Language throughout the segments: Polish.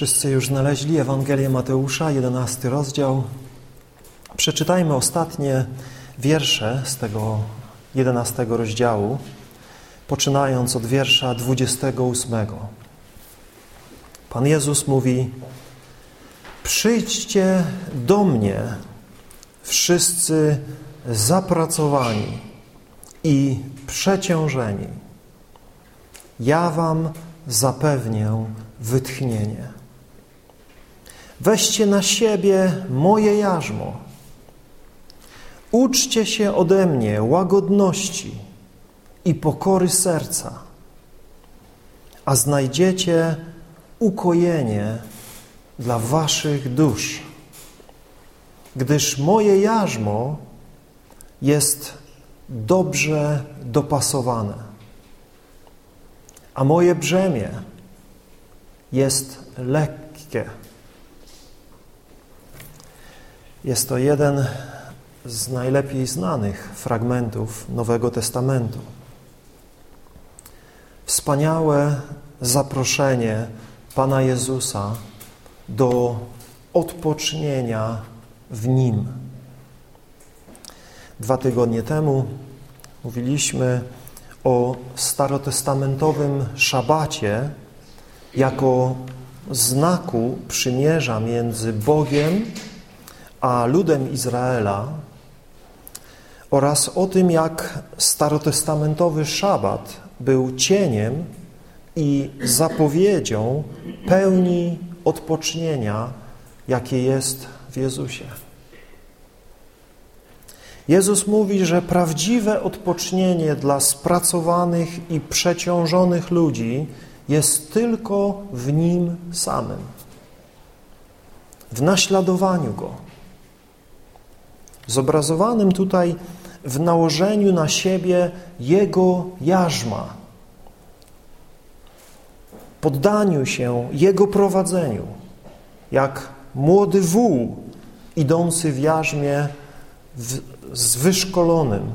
Wszyscy już znaleźli Ewangelię Mateusza, 11 rozdział. Przeczytajmy ostatnie wiersze z tego 11 rozdziału, poczynając od wiersza 28. Pan Jezus mówi: Przyjdźcie do mnie, wszyscy zapracowani i przeciążeni. Ja wam zapewnię wytchnienie. Weźcie na siebie moje jarzmo. Uczcie się ode mnie łagodności i pokory serca, a znajdziecie ukojenie dla waszych dusz, gdyż moje jarzmo jest dobrze dopasowane, a moje brzemię jest lekkie. Jest to jeden z najlepiej znanych fragmentów Nowego Testamentu. Wspaniałe zaproszenie Pana Jezusa do odpocznienia w Nim. Dwa tygodnie temu mówiliśmy o starotestamentowym szabacie jako znaku przymierza między Bogiem a ludem Izraela oraz o tym, jak starotestamentowy szabat był cieniem i zapowiedzią pełni odpocznienia, jakie jest w Jezusie. Jezus mówi, że prawdziwe odpocznienie dla spracowanych i przeciążonych ludzi jest tylko w Nim samym, w naśladowaniu Go zobrazowanym tutaj w nałożeniu na siebie Jego jarzma, poddaniu się Jego prowadzeniu, jak młody wół idący w jarzmie w, z wyszkolonym,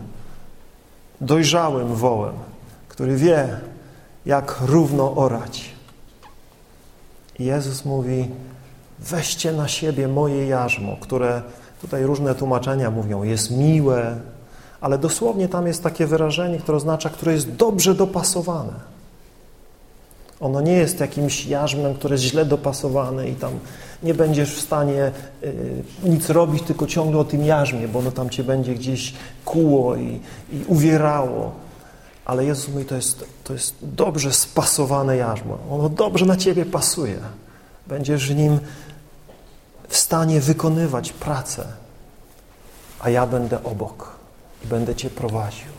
dojrzałym wołem, który wie, jak równo orać. I Jezus mówi, weźcie na siebie moje jarzmo, które Tutaj różne tłumaczenia mówią, jest miłe, ale dosłownie tam jest takie wyrażenie, które oznacza, które jest dobrze dopasowane. Ono nie jest jakimś jarzmem, które jest źle dopasowane i tam nie będziesz w stanie y, nic robić, tylko ciągle o tym jarzmie, bo ono tam cię będzie gdzieś kuło i, i uwierało. Ale Jezus mówi, to jest, to jest dobrze spasowane jarzmo. Ono dobrze na ciebie pasuje. Będziesz w nim w stanie wykonywać pracę, a ja będę obok i będę Cię prowadził.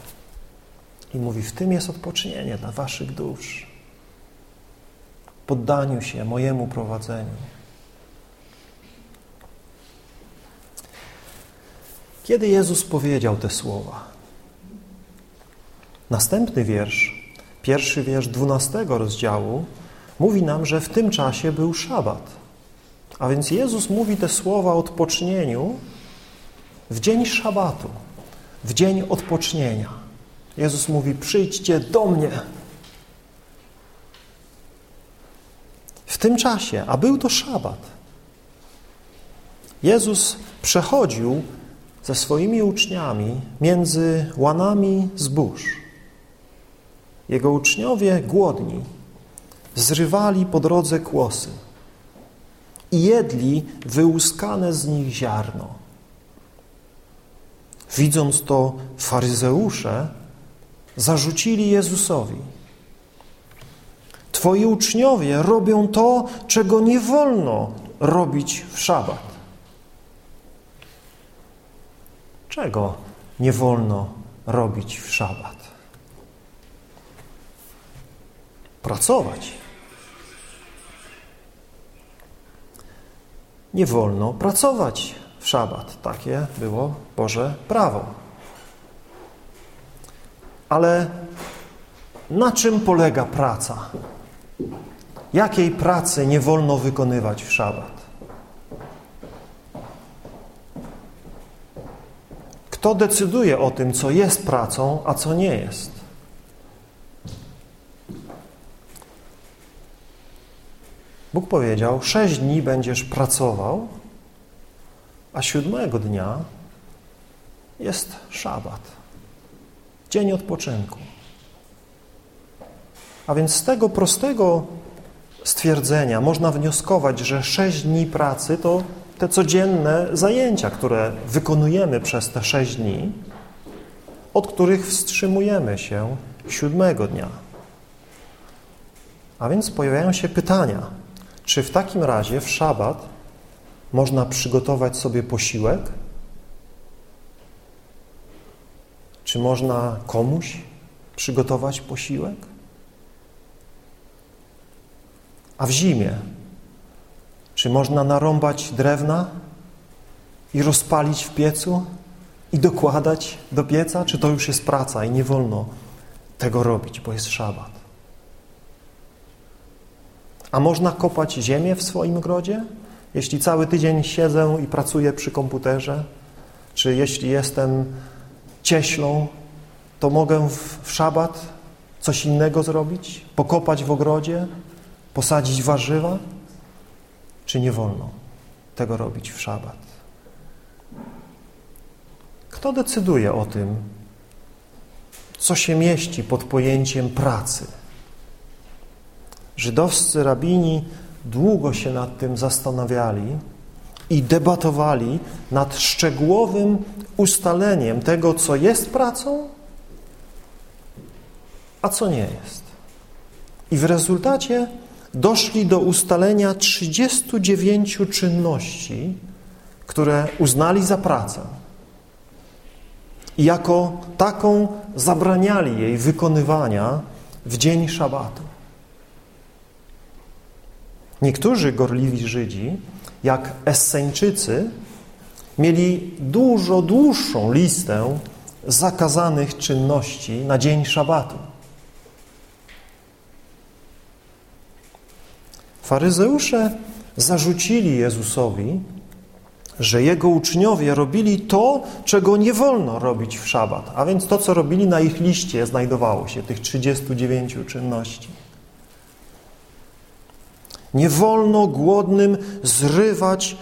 I mówi, w tym jest odpocznienie dla Waszych dusz. Poddaniu się mojemu prowadzeniu. Kiedy Jezus powiedział te słowa? Następny wiersz, pierwszy wiersz dwunastego rozdziału, mówi nam, że w tym czasie był szabat. A więc Jezus mówi te słowa o odpocznieniu w dzień szabatu, w dzień odpocznienia. Jezus mówi, przyjdźcie do mnie. W tym czasie, a był to szabat, Jezus przechodził ze swoimi uczniami między łanami zbóż. Jego uczniowie głodni zrywali po drodze kłosy i jedli wyłuskane z nich ziarno. Widząc to, faryzeusze zarzucili Jezusowi. Twoi uczniowie robią to, czego nie wolno robić w szabat. Czego nie wolno robić w szabat? Pracować. Nie wolno pracować w szabat. Takie było Boże prawo. Ale na czym polega praca? Jakiej pracy nie wolno wykonywać w szabat? Kto decyduje o tym, co jest pracą, a co nie jest? Bóg powiedział, sześć dni będziesz pracował, a siódmego dnia jest szabat, dzień odpoczynku. A więc z tego prostego stwierdzenia można wnioskować, że sześć dni pracy to te codzienne zajęcia, które wykonujemy przez te sześć dni, od których wstrzymujemy się siódmego dnia. A więc pojawiają się pytania, czy w takim razie w szabat można przygotować sobie posiłek? Czy można komuś przygotować posiłek? A w zimie, czy można narąbać drewna i rozpalić w piecu i dokładać do pieca? Czy to już jest praca i nie wolno tego robić, bo jest szabat? A można kopać ziemię w swoim ogrodzie? Jeśli cały tydzień siedzę i pracuję przy komputerze, czy jeśli jestem cieślą, to mogę w, w szabat coś innego zrobić? Pokopać w ogrodzie? Posadzić warzywa? Czy nie wolno tego robić w szabat? Kto decyduje o tym, co się mieści pod pojęciem pracy? Żydowscy rabini długo się nad tym zastanawiali i debatowali nad szczegółowym ustaleniem tego, co jest pracą, a co nie jest. I w rezultacie doszli do ustalenia 39 czynności, które uznali za pracę. I jako taką zabraniali jej wykonywania w dzień szabatu. Niektórzy gorliwi Żydzi, jak Esseńczycy, mieli dużo dłuższą listę zakazanych czynności na dzień szabatu. Faryzeusze zarzucili Jezusowi, że jego uczniowie robili to, czego nie wolno robić w szabat, a więc to, co robili na ich liście, znajdowało się tych 39 czynności. Nie wolno głodnym zrywać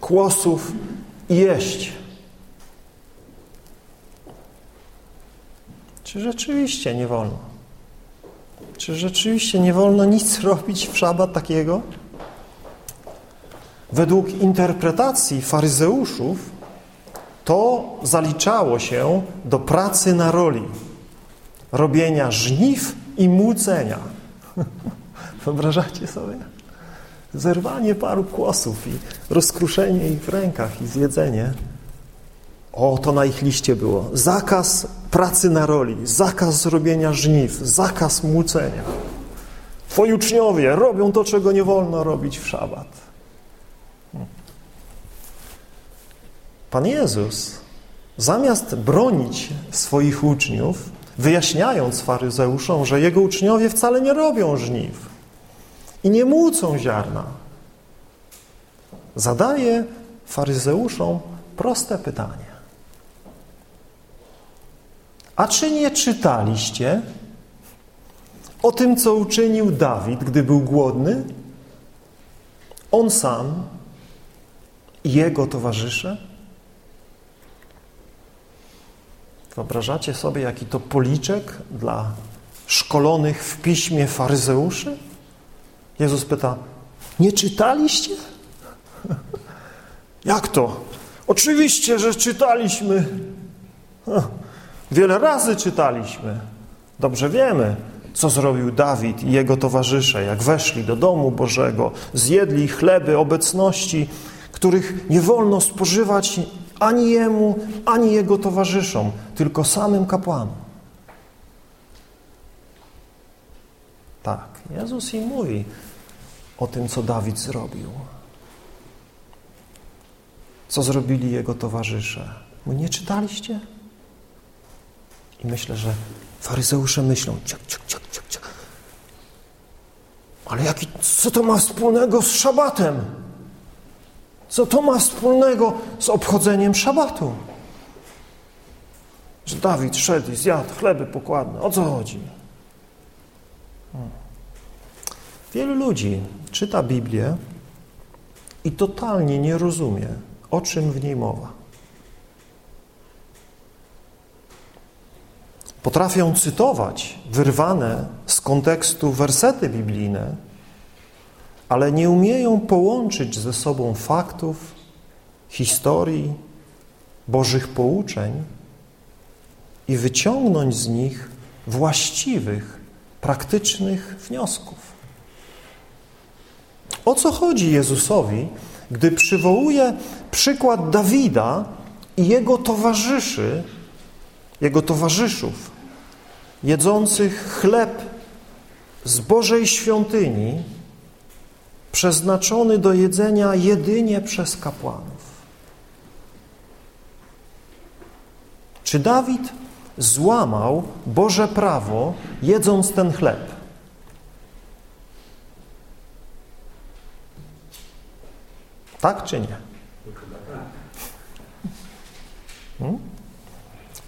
kłosów i jeść. Czy rzeczywiście nie wolno? Czy rzeczywiście nie wolno nic robić w szabat takiego? Według interpretacji faryzeuszów to zaliczało się do pracy na roli, robienia żniw i młócenia. Wyobrażacie sobie? Zerwanie paru kłosów i rozkruszenie ich w rękach i zjedzenie. O, to na ich liście było. Zakaz pracy na roli, zakaz zrobienia żniw, zakaz młócenia. Twoi uczniowie robią to, czego nie wolno robić w szabat. Pan Jezus, zamiast bronić swoich uczniów, wyjaśniając faryzeuszom, że jego uczniowie wcale nie robią żniw i nie młócą ziarna, zadaje faryzeuszom proste pytanie. A czy nie czytaliście o tym, co uczynił Dawid, gdy był głodny? On sam i jego towarzysze? Wyobrażacie sobie, jaki to policzek dla szkolonych w piśmie faryzeuszy? Jezus pyta, nie czytaliście? Jak to? Oczywiście, że czytaliśmy. Wiele razy czytaliśmy. Dobrze wiemy, co zrobił Dawid i jego towarzysze, jak weszli do domu Bożego, zjedli chleby obecności, których nie wolno spożywać ani jemu, ani jego towarzyszom, tylko samym kapłanom. Tak, Jezus im mówi o tym, co Dawid zrobił. Co zrobili jego towarzysze. Mówi, nie czytaliście? I myślę, że faryzeusze myślą, ciak, ciak, ciak, ciak, ciak. Ale jaki, co to ma wspólnego z szabatem? Co to ma wspólnego z obchodzeniem szabatu? Że Dawid szedł i zjadł chleby pokładne. O co chodzi? Hmm. Wielu ludzi czyta Biblię i totalnie nie rozumie, o czym w niej mowa. Potrafią cytować wyrwane z kontekstu wersety biblijne, ale nie umieją połączyć ze sobą faktów, historii, Bożych pouczeń i wyciągnąć z nich właściwych, praktycznych wniosków. O co chodzi Jezusowi, gdy przywołuje przykład Dawida i jego towarzyszy, jego towarzyszów, jedzących chleb z Bożej świątyni, przeznaczony do jedzenia jedynie przez kapłanów. Czy Dawid złamał Boże prawo, jedząc ten chleb? Tak czy nie? Hmm?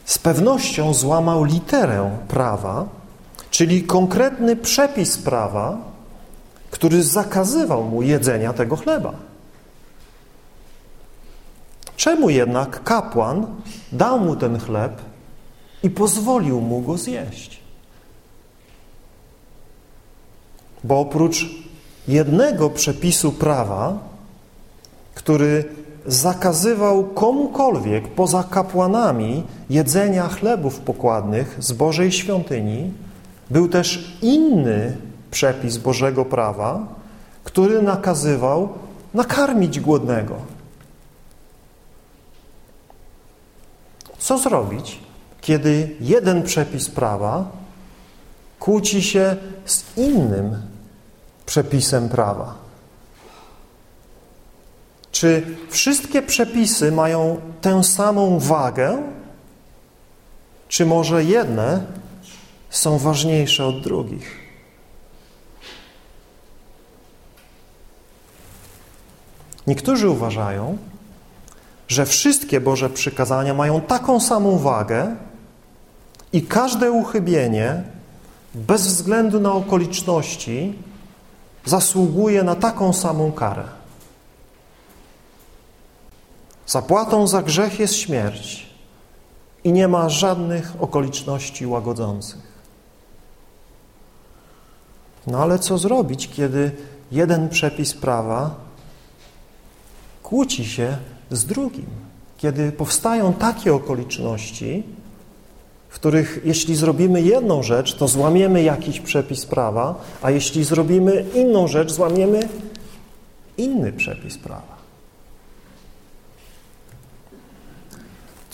Z pewnością złamał literę prawa, czyli konkretny przepis prawa, który zakazywał mu jedzenia tego chleba. Czemu jednak kapłan dał mu ten chleb i pozwolił mu go zjeść? Bo oprócz jednego przepisu prawa, który zakazywał komukolwiek poza kapłanami jedzenia chlebów pokładnych z Bożej świątyni, był też inny przepis Bożego prawa, który nakazywał nakarmić głodnego. Co zrobić, kiedy jeden przepis prawa kłóci się z innym przepisem prawa? Czy wszystkie przepisy mają tę samą wagę, czy może jedne są ważniejsze od drugich? Niektórzy uważają, że wszystkie Boże przykazania mają taką samą wagę i każde uchybienie, bez względu na okoliczności, zasługuje na taką samą karę. Zapłatą za grzech jest śmierć i nie ma żadnych okoliczności łagodzących. No ale co zrobić, kiedy jeden przepis prawa kłóci się z drugim. Kiedy powstają takie okoliczności, w których jeśli zrobimy jedną rzecz, to złamiemy jakiś przepis prawa, a jeśli zrobimy inną rzecz, złamiemy inny przepis prawa.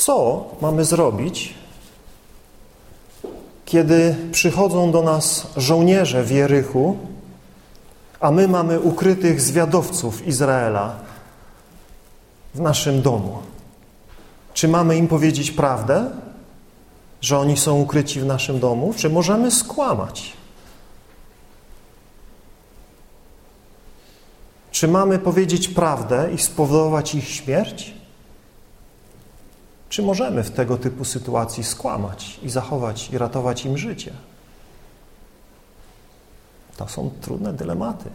Co mamy zrobić, kiedy przychodzą do nas żołnierze w Jerychu, a my mamy ukrytych zwiadowców Izraela, w naszym domu. Czy mamy im powiedzieć prawdę, że oni są ukryci w naszym domu, czy możemy skłamać? Czy mamy powiedzieć prawdę i spowodować ich śmierć? Czy możemy w tego typu sytuacji skłamać i zachować i ratować im życie? To są trudne dylematy.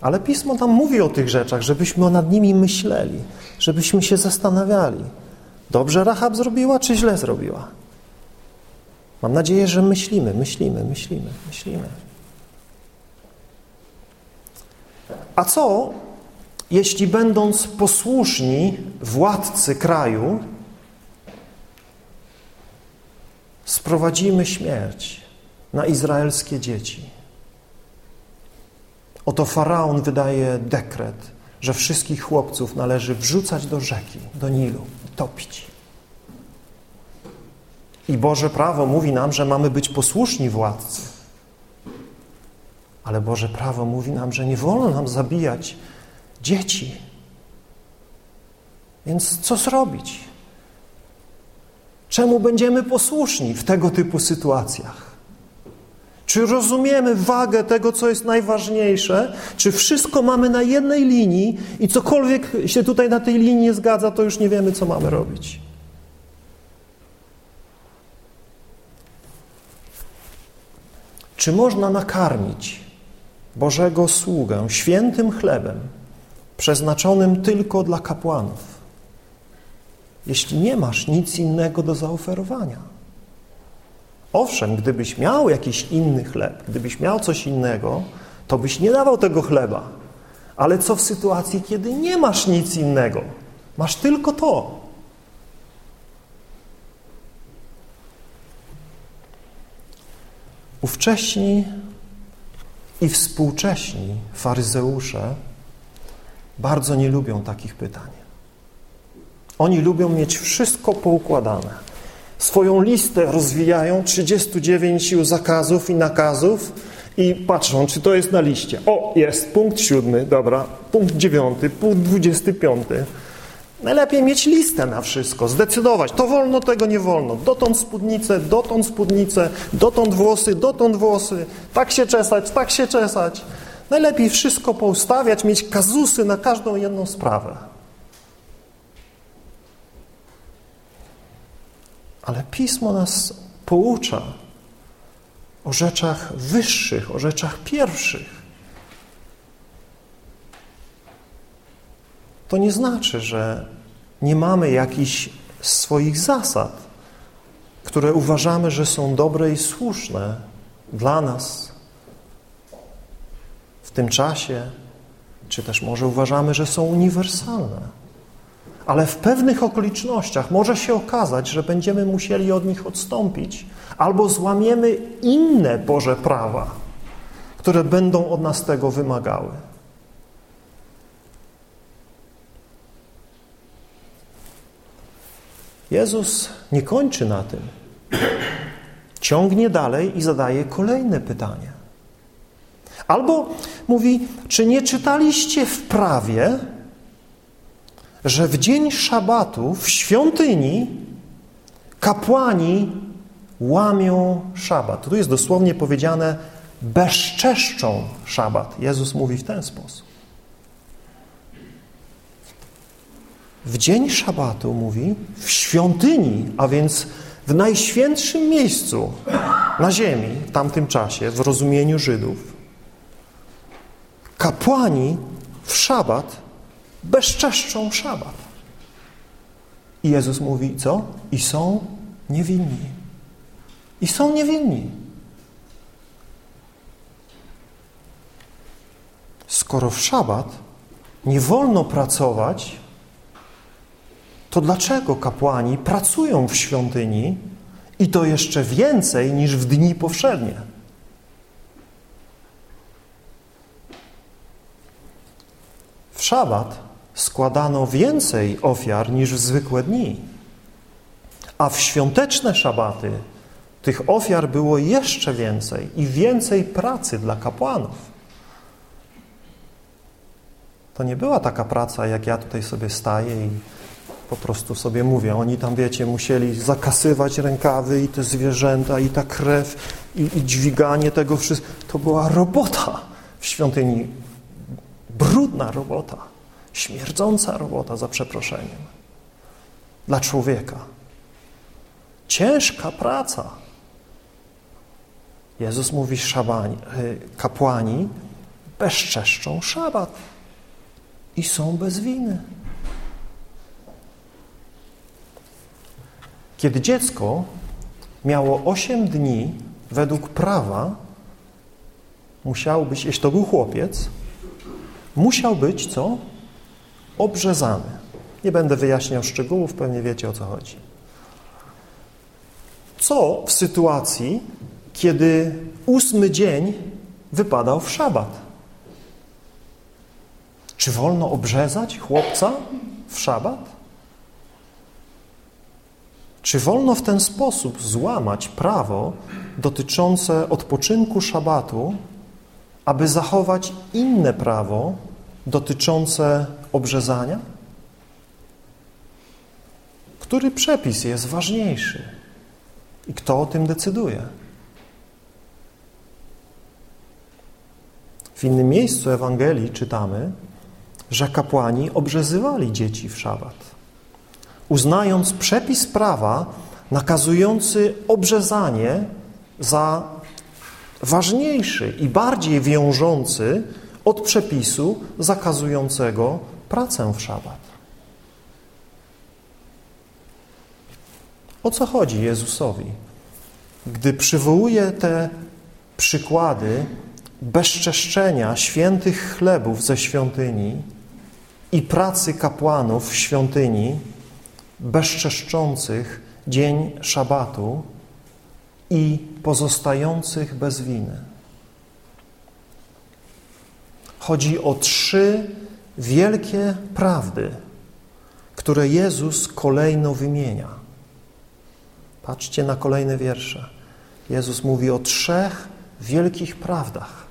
Ale Pismo tam mówi o tych rzeczach, żebyśmy nad nimi myśleli, żebyśmy się zastanawiali. Dobrze Rahab zrobiła, czy źle zrobiła? Mam nadzieję, że myślimy, myślimy, myślimy, myślimy. A co, jeśli będąc posłuszni władcy kraju, sprowadzimy śmierć na izraelskie dzieci? Oto faraon wydaje dekret, że wszystkich chłopców należy wrzucać do rzeki, do Nilu, topić. I Boże prawo mówi nam, że mamy być posłuszni władcy. Ale Boże prawo mówi nam, że nie wolno nam zabijać dzieci. Więc co zrobić? Czemu będziemy posłuszni w tego typu sytuacjach? Czy rozumiemy wagę tego, co jest najważniejsze? Czy wszystko mamy na jednej linii i cokolwiek się tutaj na tej linii nie zgadza, to już nie wiemy, co mamy robić? Czy można nakarmić Bożego sługę świętym chlebem, przeznaczonym tylko dla kapłanów, jeśli nie masz nic innego do zaoferowania. Owszem, gdybyś miał jakiś inny chleb, gdybyś miał coś innego, to byś nie dawał tego chleba. Ale co w sytuacji, kiedy nie masz nic innego? Masz tylko to. Ówcześni i współcześni faryzeusze bardzo nie lubią takich pytań. Oni lubią mieć wszystko poukładane. Swoją listę rozwijają, 39 zakazów i nakazów i patrzą, czy to jest na liście. O, jest, punkt siódmy, dobra, punkt dziewiąty, punkt dwudziesty piąty. Najlepiej mieć listę na wszystko, zdecydować, to wolno, tego nie wolno. Dotąd spódnicę, dotąd spódnicę, dotąd włosy, dotąd włosy. Tak się czesać, tak się czesać. Najlepiej wszystko poustawiać, mieć kazusy na każdą jedną sprawę. Ale Pismo nas poucza o rzeczach wyższych, o rzeczach pierwszych. To nie znaczy, że nie mamy jakichś swoich zasad, które uważamy, że są dobre i słuszne dla nas w tym czasie, czy też może uważamy, że są uniwersalne ale w pewnych okolicznościach może się okazać, że będziemy musieli od nich odstąpić, albo złamiemy inne Boże prawa, które będą od nas tego wymagały. Jezus nie kończy na tym. Ciągnie dalej i zadaje kolejne pytanie. Albo mówi, czy nie czytaliście w prawie, że w dzień szabatu w świątyni kapłani łamią szabat. Tu jest dosłownie powiedziane bezczeszczą szabat. Jezus mówi w ten sposób. W dzień szabatu, mówi, w świątyni, a więc w najświętszym miejscu na ziemi w tamtym czasie, w rozumieniu Żydów, kapłani w szabat bezczeszczą szabat. I Jezus mówi, co? I są niewinni. I są niewinni. Skoro w szabat nie wolno pracować, to dlaczego kapłani pracują w świątyni i to jeszcze więcej niż w dni powszednie? W szabat składano więcej ofiar niż w zwykłe dni. A w świąteczne szabaty tych ofiar było jeszcze więcej i więcej pracy dla kapłanów. To nie była taka praca, jak ja tutaj sobie staję i po prostu sobie mówię. Oni tam, wiecie, musieli zakasywać rękawy i te zwierzęta, i ta krew, i, i dźwiganie tego wszystkiego. To była robota w świątyni. Brudna robota. Śmierdząca robota, za przeproszeniem. Dla człowieka. Ciężka praca. Jezus mówi, szabani, y, kapłani bezczeszczą szabat i są bez winy. Kiedy dziecko miało 8 dni według prawa, musiał być, jeśli to był chłopiec, musiał być co? obrzezany. Nie będę wyjaśniał szczegółów, pewnie wiecie o co chodzi. Co w sytuacji, kiedy ósmy dzień wypadał w szabat? Czy wolno obrzezać chłopca w szabat? Czy wolno w ten sposób złamać prawo dotyczące odpoczynku szabatu, aby zachować inne prawo dotyczące obrzezania? Który przepis jest ważniejszy? I kto o tym decyduje? W innym miejscu Ewangelii czytamy, że kapłani obrzezywali dzieci w szabat, uznając przepis prawa nakazujący obrzezanie za ważniejszy i bardziej wiążący od przepisu zakazującego pracę w szabat. O co chodzi Jezusowi, gdy przywołuje te przykłady bezczeszczenia świętych chlebów ze świątyni i pracy kapłanów w świątyni, bezczeszczących dzień szabatu i pozostających bez winy. Chodzi o trzy wielkie prawdy, które Jezus kolejno wymienia. Patrzcie na kolejne wiersze. Jezus mówi o trzech wielkich prawdach,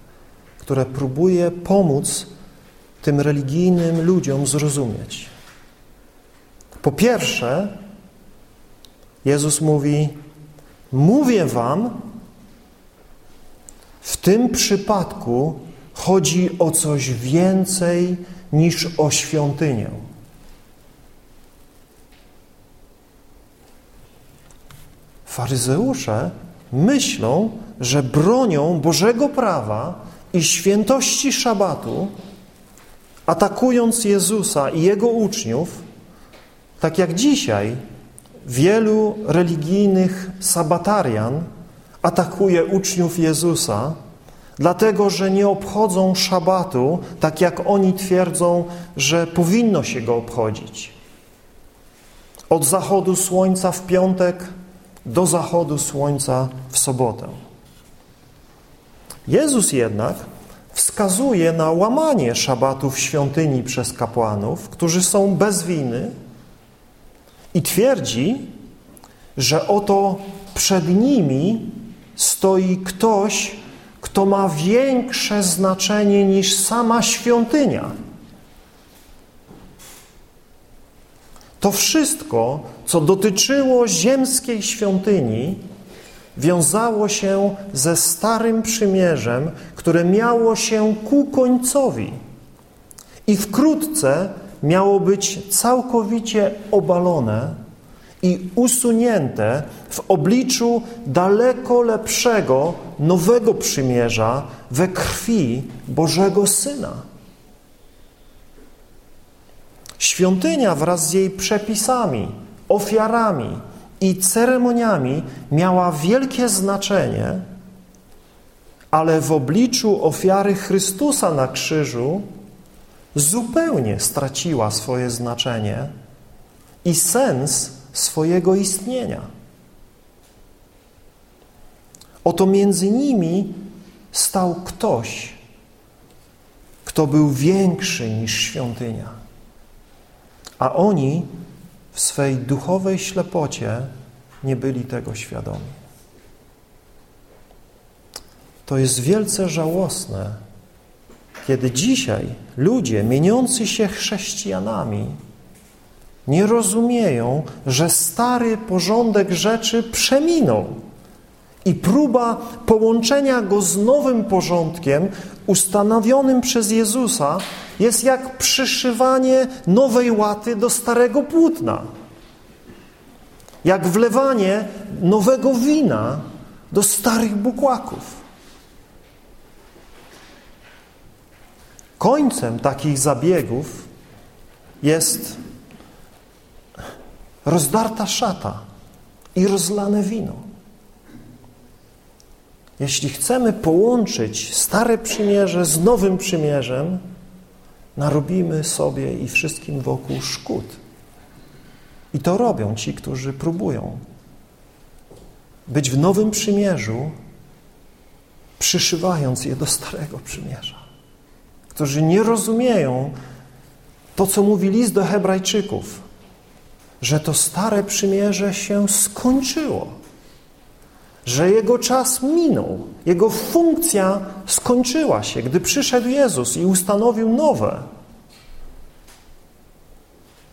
które próbuje pomóc tym religijnym ludziom zrozumieć. Po pierwsze, Jezus mówi: Mówię Wam, w tym przypadku chodzi o coś więcej niż o świątynię. Faryzeusze myślą, że bronią Bożego prawa i świętości szabatu, atakując Jezusa i Jego uczniów, tak jak dzisiaj wielu religijnych sabatarian atakuje uczniów Jezusa, dlatego że nie obchodzą szabatu tak jak oni twierdzą, że powinno się go obchodzić. Od zachodu słońca w piątek do zachodu słońca w sobotę. Jezus jednak wskazuje na łamanie szabatu w świątyni przez kapłanów, którzy są bez winy i twierdzi, że oto przed nimi stoi ktoś, kto ma większe znaczenie niż sama świątynia. To wszystko, co dotyczyło ziemskiej świątyni, wiązało się ze Starym Przymierzem, które miało się ku końcowi i wkrótce miało być całkowicie obalone i usunięte w obliczu daleko lepszego, nowego przymierza we krwi Bożego Syna. Świątynia wraz z jej przepisami, ofiarami i ceremoniami miała wielkie znaczenie, ale w obliczu ofiary Chrystusa na krzyżu zupełnie straciła swoje znaczenie i sens swojego istnienia. Oto między nimi stał ktoś, kto był większy niż świątynia. A oni w swej duchowej ślepocie nie byli tego świadomi. To jest wielce żałosne, kiedy dzisiaj ludzie mieniący się chrześcijanami nie rozumieją, że stary porządek rzeczy przeminął i próba połączenia go z nowym porządkiem ustanowionym przez Jezusa jest jak przyszywanie nowej łaty do starego płótna. Jak wlewanie nowego wina do starych bukłaków. Końcem takich zabiegów jest rozdarta szata i rozlane wino. Jeśli chcemy połączyć Stare Przymierze z Nowym Przymierzem, narobimy sobie i wszystkim wokół szkód. I to robią ci, którzy próbują być w Nowym Przymierzu, przyszywając je do Starego Przymierza. Którzy nie rozumieją to, co mówi list do Hebrajczyków, że to Stare Przymierze się skończyło że jego czas minął, jego funkcja skończyła się, gdy przyszedł Jezus i ustanowił nowe.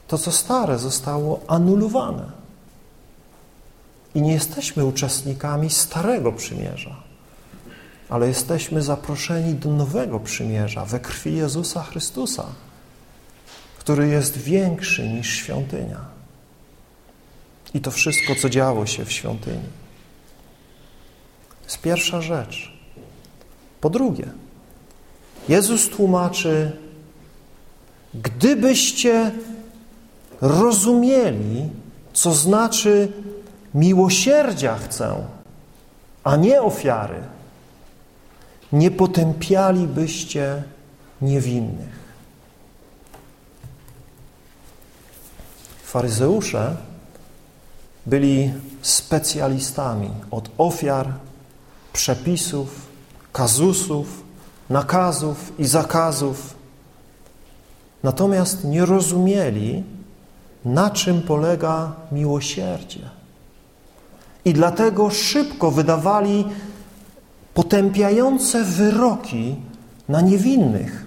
To, co stare, zostało anulowane. I nie jesteśmy uczestnikami Starego Przymierza, ale jesteśmy zaproszeni do nowego przymierza we krwi Jezusa Chrystusa, który jest większy niż świątynia. I to wszystko, co działo się w świątyni jest pierwsza rzecz. Po drugie, Jezus tłumaczy, gdybyście rozumieli, co znaczy miłosierdzia chcę, a nie ofiary, nie potępialibyście niewinnych. Faryzeusze byli specjalistami od ofiar, przepisów, kazusów, nakazów i zakazów. Natomiast nie rozumieli, na czym polega miłosierdzie. I dlatego szybko wydawali potępiające wyroki na niewinnych.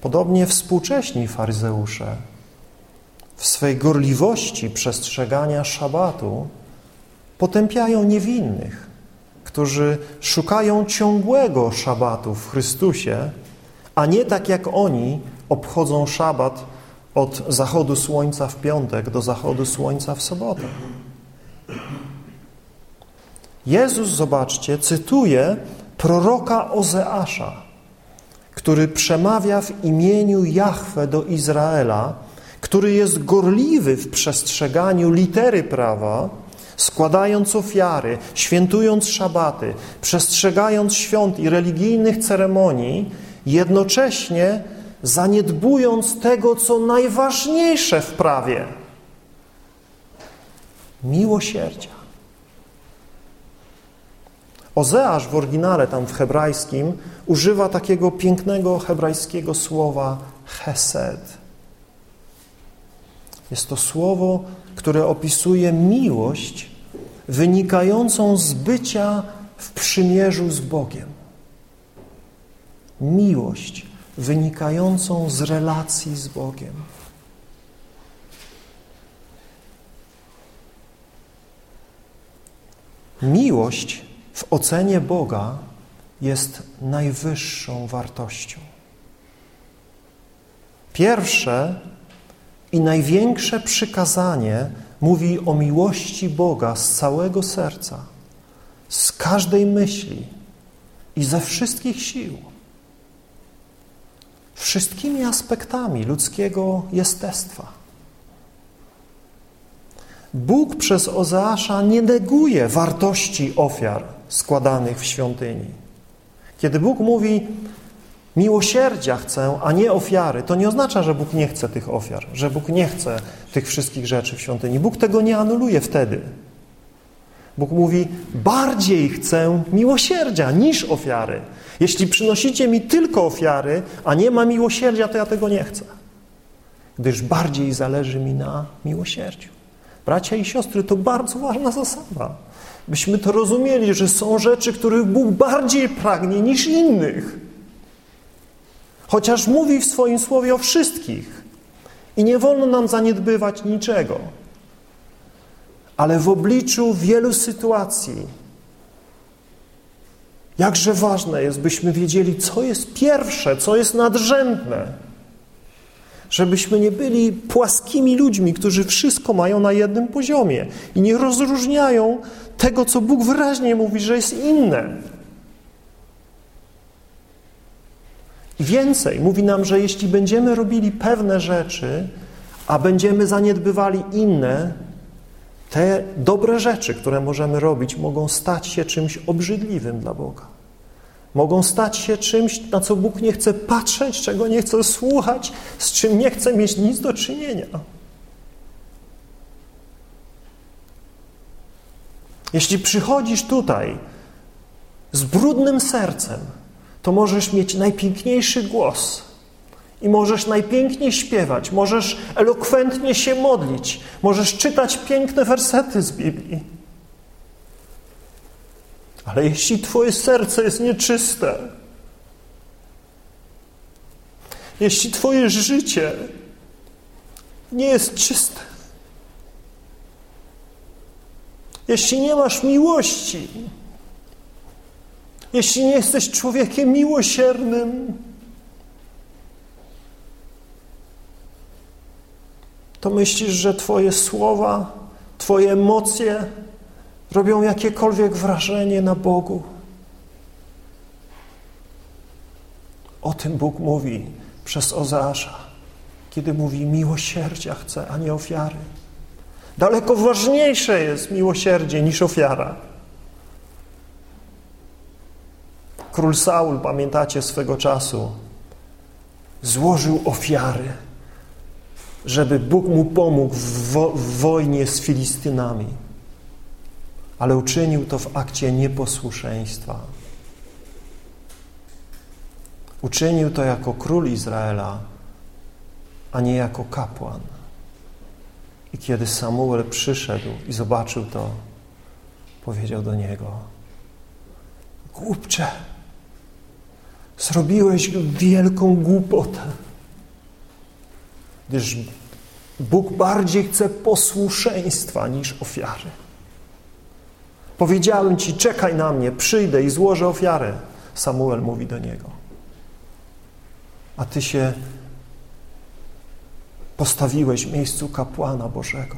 Podobnie współcześni faryzeusze w swej gorliwości przestrzegania szabatu potępiają niewinnych, którzy szukają ciągłego szabatu w Chrystusie, a nie tak jak oni obchodzą szabat od zachodu słońca w piątek do zachodu słońca w sobotę. Jezus, zobaczcie, cytuje proroka Ozeasza, który przemawia w imieniu Jahwe do Izraela, który jest gorliwy w przestrzeganiu litery prawa, składając ofiary, świętując szabaty, przestrzegając świąt i religijnych ceremonii, jednocześnie zaniedbując tego, co najważniejsze w prawie miłosierdzia. Ozeasz w oryginale, tam w hebrajskim, używa takiego pięknego hebrajskiego słowa chesed. Jest to słowo, które opisuje miłość wynikającą z bycia w przymierzu z Bogiem. Miłość wynikającą z relacji z Bogiem. Miłość w ocenie Boga jest najwyższą wartością. Pierwsze i największe przykazanie mówi o miłości Boga z całego serca, z każdej myśli i ze wszystkich sił. Wszystkimi aspektami ludzkiego jestestwa. Bóg przez Ozeasza nie neguje wartości ofiar składanych w świątyni. Kiedy Bóg mówi, miłosierdzia chcę, a nie ofiary, to nie oznacza, że Bóg nie chce tych ofiar, że Bóg nie chce tych wszystkich rzeczy w świątyni. Bóg tego nie anuluje wtedy. Bóg mówi, bardziej chcę miłosierdzia niż ofiary. Jeśli przynosicie mi tylko ofiary, a nie ma miłosierdzia, to ja tego nie chcę. Gdyż bardziej zależy mi na miłosierdziu. Bracia i siostry, to bardzo ważna zasada. Byśmy to rozumieli, że są rzeczy, których Bóg bardziej pragnie niż innych. Chociaż mówi w swoim słowie o wszystkich. I nie wolno nam zaniedbywać niczego. Ale w obliczu wielu sytuacji, jakże ważne jest, byśmy wiedzieli, co jest pierwsze, co jest nadrzędne żebyśmy nie byli płaskimi ludźmi, którzy wszystko mają na jednym poziomie i nie rozróżniają tego, co Bóg wyraźnie mówi, że jest inne. Więcej, mówi nam, że jeśli będziemy robili pewne rzeczy, a będziemy zaniedbywali inne, te dobre rzeczy, które możemy robić, mogą stać się czymś obrzydliwym dla Boga. Mogą stać się czymś, na co Bóg nie chce patrzeć, czego nie chce słuchać, z czym nie chce mieć nic do czynienia. Jeśli przychodzisz tutaj z brudnym sercem, to możesz mieć najpiękniejszy głos i możesz najpiękniej śpiewać, możesz elokwentnie się modlić, możesz czytać piękne wersety z Biblii. Ale jeśli Twoje serce jest nieczyste, jeśli Twoje życie nie jest czyste, jeśli nie masz miłości, jeśli nie jesteś człowiekiem miłosiernym, to myślisz, że Twoje słowa, Twoje emocje robią jakiekolwiek wrażenie na Bogu. O tym Bóg mówi przez Ozeasza, kiedy mówi miłosierdzia chce, a nie ofiary. Daleko ważniejsze jest miłosierdzie niż ofiara. Król Saul, pamiętacie swego czasu, złożył ofiary, żeby Bóg mu pomógł w, wo w wojnie z Filistynami. Ale uczynił to w akcie nieposłuszeństwa. Uczynił to jako król Izraela, a nie jako kapłan. I kiedy Samuel przyszedł i zobaczył to, powiedział do niego: Głupcze, zrobiłeś wielką głupotę, gdyż Bóg bardziej chce posłuszeństwa niż ofiary. Powiedziałem ci, czekaj na mnie, przyjdę i złożę ofiarę. Samuel mówi do niego. A ty się postawiłeś w miejscu kapłana Bożego.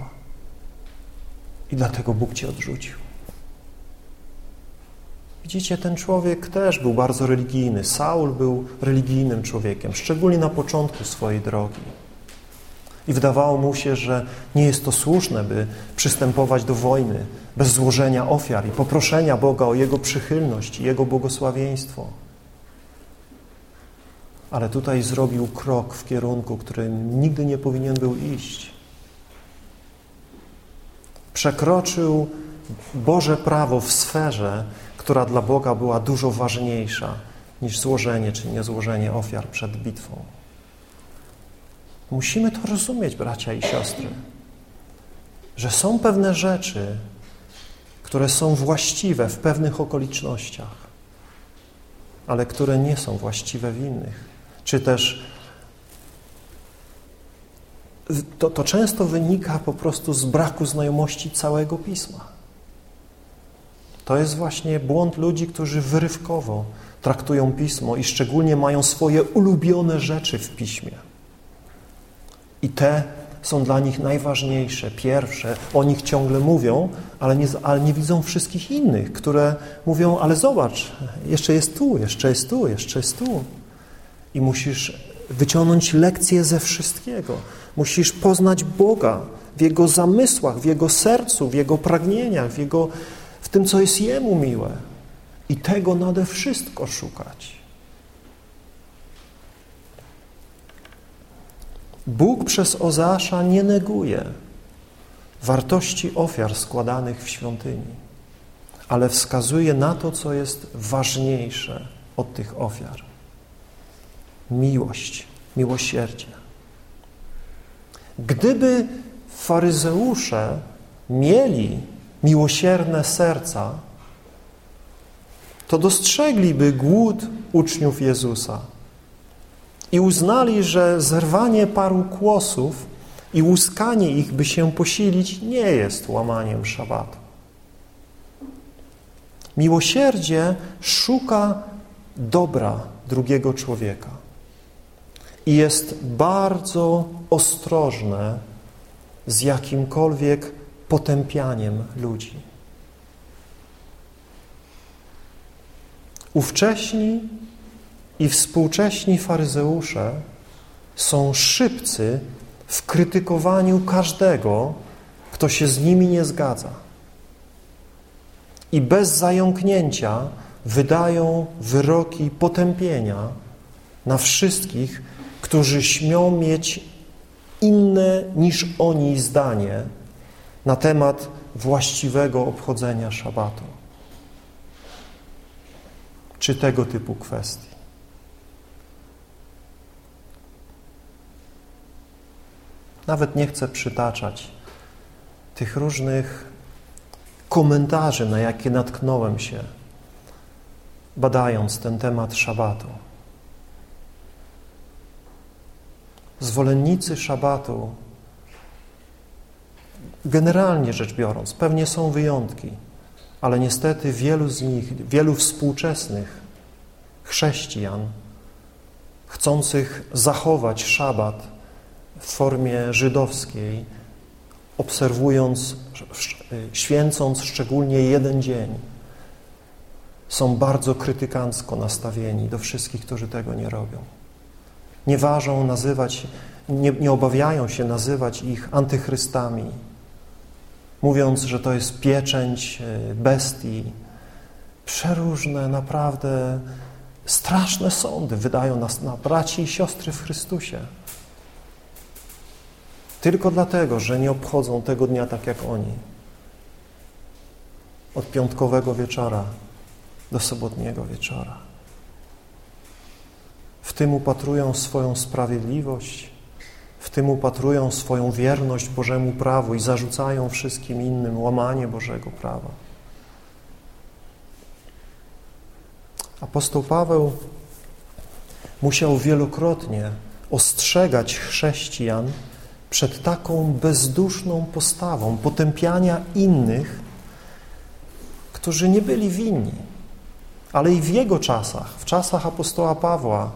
I dlatego Bóg cię odrzucił. Widzicie, ten człowiek też był bardzo religijny. Saul był religijnym człowiekiem, szczególnie na początku swojej drogi. I wydawało mu się, że nie jest to słuszne, by przystępować do wojny bez złożenia ofiar i poproszenia Boga o Jego przychylność i Jego błogosławieństwo. Ale tutaj zrobił krok w kierunku, którym nigdy nie powinien był iść. Przekroczył Boże prawo w sferze, która dla Boga była dużo ważniejsza niż złożenie czy niezłożenie ofiar przed bitwą. Musimy to rozumieć, bracia i siostry, że są pewne rzeczy, które są właściwe w pewnych okolicznościach, ale które nie są właściwe w innych. Czy też to, to często wynika po prostu z braku znajomości całego Pisma. To jest właśnie błąd ludzi, którzy wyrywkowo traktują Pismo i szczególnie mają swoje ulubione rzeczy w Piśmie. I te są dla nich najważniejsze, pierwsze. O nich ciągle mówią, ale nie, ale nie widzą wszystkich innych, które mówią, ale zobacz, jeszcze jest tu, jeszcze jest tu, jeszcze jest tu. I musisz wyciągnąć lekcje ze wszystkiego. Musisz poznać Boga w Jego zamysłach, w Jego sercu, w Jego pragnieniach, w, Jego, w tym, co jest Jemu miłe. I tego nade wszystko szukać. Bóg przez Ozasza nie neguje wartości ofiar składanych w świątyni, ale wskazuje na to, co jest ważniejsze od tych ofiar. Miłość, miłosierdzie. Gdyby faryzeusze mieli miłosierne serca, to dostrzegliby głód uczniów Jezusa i uznali, że zerwanie paru kłosów i łuskanie ich, by się posilić, nie jest łamaniem szabatu. Miłosierdzie szuka dobra drugiego człowieka i jest bardzo ostrożne z jakimkolwiek potępianiem ludzi. Ówcześni i współcześni faryzeusze są szybcy w krytykowaniu każdego, kto się z nimi nie zgadza. I bez zająknięcia wydają wyroki potępienia na wszystkich, którzy śmią mieć inne niż oni zdanie na temat właściwego obchodzenia szabatu czy tego typu kwestii. Nawet nie chcę przytaczać tych różnych komentarzy, na jakie natknąłem się, badając ten temat szabatu. Zwolennicy szabatu, generalnie rzecz biorąc, pewnie są wyjątki, ale niestety wielu z nich, wielu współczesnych chrześcijan, chcących zachować szabat, w formie żydowskiej obserwując, święcąc szczególnie jeden dzień, są bardzo krytykancko nastawieni do wszystkich, którzy tego nie robią. Nie ważą nazywać, nie, nie obawiają się nazywać ich antychrystami, mówiąc, że to jest pieczęć e, bestii. Przeróżne, naprawdę straszne sądy wydają nas na braci i siostry w Chrystusie. Tylko dlatego, że nie obchodzą tego dnia tak jak oni. Od piątkowego wieczora do sobotniego wieczora. W tym upatrują swoją sprawiedliwość, w tym upatrują swoją wierność Bożemu prawu i zarzucają wszystkim innym łamanie Bożego prawa. Apostoł Paweł musiał wielokrotnie ostrzegać chrześcijan przed taką bezduszną postawą potępiania innych, którzy nie byli winni. Ale i w jego czasach, w czasach apostoła Pawła,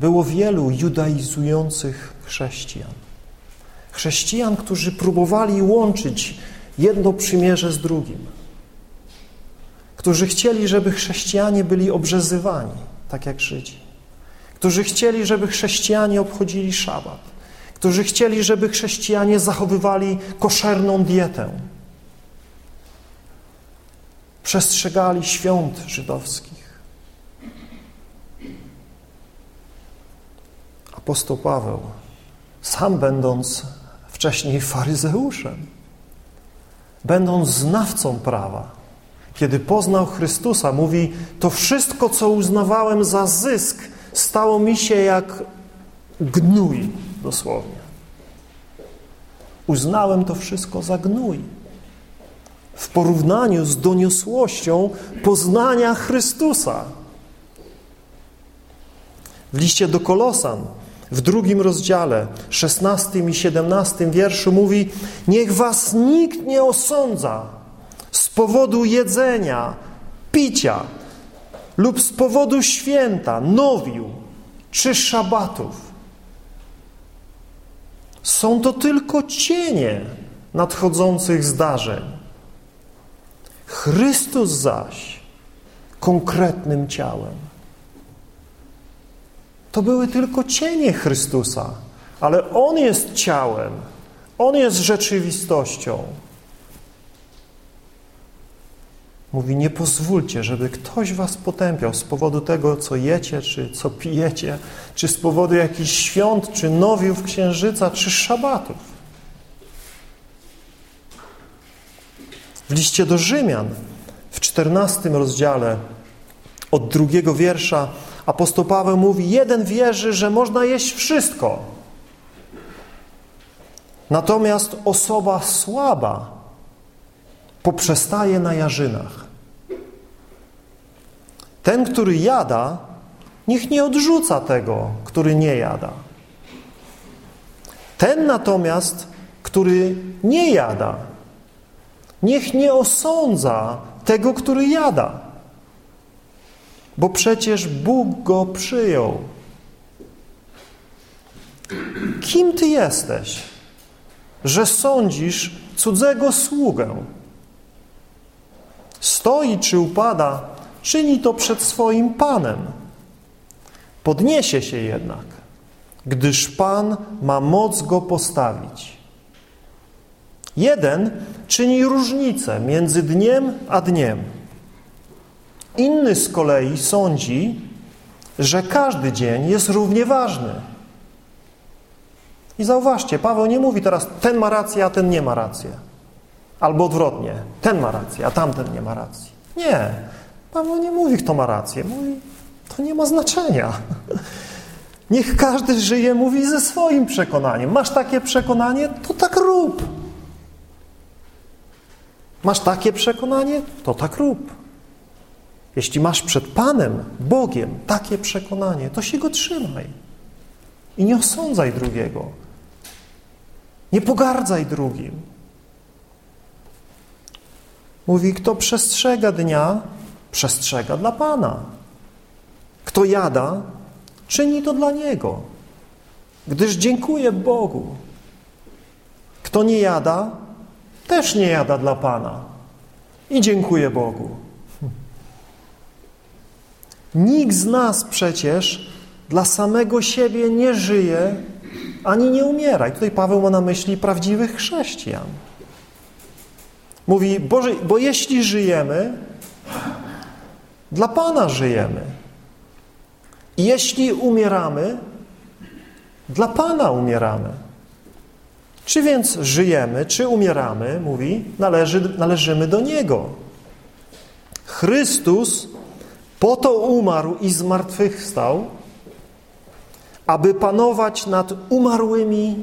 było wielu judaizujących chrześcijan. Chrześcijan, którzy próbowali łączyć jedno przymierze z drugim. Którzy chcieli, żeby chrześcijanie byli obrzezywani, tak jak Żydzi. Którzy chcieli, żeby chrześcijanie obchodzili szabat. Którzy chcieli, żeby chrześcijanie zachowywali koszerną dietę. Przestrzegali świąt żydowskich. Apostoł Paweł, sam będąc wcześniej faryzeuszem, będąc znawcą prawa, kiedy poznał Chrystusa, mówi: To wszystko, co uznawałem za zysk, stało mi się jak gnój, dosłownie. Uznałem to wszystko za gnój. W porównaniu z doniosłością poznania Chrystusa. W liście do Kolosan w drugim rozdziale, szesnastym i siedemnastym wierszu mówi Niech was nikt nie osądza z powodu jedzenia, picia lub z powodu święta, nowiu czy szabatów. Są to tylko cienie nadchodzących zdarzeń. Chrystus zaś konkretnym ciałem to były tylko cienie Chrystusa, ale On jest ciałem, On jest rzeczywistością. Mówi, nie pozwólcie, żeby ktoś was potępiał z powodu tego, co jecie, czy co pijecie, czy z powodu jakichś świąt, czy nowiów księżyca, czy szabatów. W liście do Rzymian w czternastym rozdziale od drugiego wiersza apostoł Paweł mówi, jeden wierzy, że można jeść wszystko. Natomiast osoba słaba poprzestaje na jarzynach. Ten, który jada, niech nie odrzuca tego, który nie jada. Ten natomiast, który nie jada, niech nie osądza tego, który jada bo przecież Bóg go przyjął. Kim ty jesteś, że sądzisz cudzego sługę? Stoi czy upada, czyni to przed swoim Panem. Podniesie się jednak, gdyż Pan ma moc go postawić. Jeden czyni różnicę między dniem a dniem Inny z kolei sądzi, że każdy dzień jest równie ważny. I zauważcie, Paweł nie mówi teraz, ten ma rację, a ten nie ma rację. Albo odwrotnie, ten ma rację, a tamten nie ma racji. Nie, Paweł nie mówi, kto ma rację. Mówi, to nie ma znaczenia. Niech każdy żyje, mówi ze swoim przekonaniem. Masz takie przekonanie, to tak rób. Masz takie przekonanie, to tak rób. Jeśli masz przed Panem, Bogiem, takie przekonanie, to się go trzymaj. I nie osądzaj drugiego. Nie pogardzaj drugim. Mówi, kto przestrzega dnia, przestrzega dla Pana. Kto jada, czyni to dla Niego, gdyż dziękuję Bogu. Kto nie jada, też nie jada dla Pana. I dziękuję Bogu. Nikt z nas przecież dla samego siebie nie żyje ani nie umiera. I tutaj Paweł ma na myśli prawdziwych chrześcijan. Mówi, Boże, bo jeśli żyjemy, dla Pana żyjemy. I jeśli umieramy, dla Pana umieramy. Czy więc żyjemy, czy umieramy, mówi, należy, należymy do Niego. Chrystus po to umarł i zmartwychwstał, aby panować nad umarłymi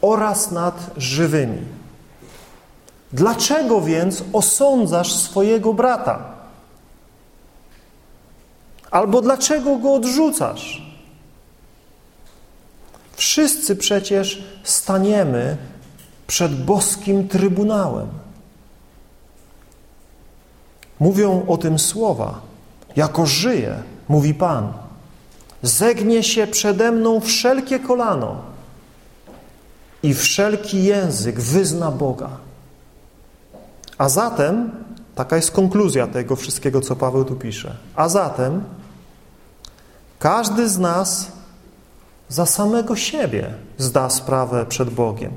oraz nad żywymi. Dlaczego więc osądzasz swojego brata? Albo dlaczego go odrzucasz? Wszyscy przecież staniemy przed boskim trybunałem. Mówią o tym słowa. Jako żyje, mówi Pan, zegnie się przede mną wszelkie kolano i wszelki język wyzna Boga. A zatem, taka jest konkluzja tego wszystkiego, co Paweł tu pisze. A zatem, każdy z nas za samego siebie zda sprawę przed Bogiem.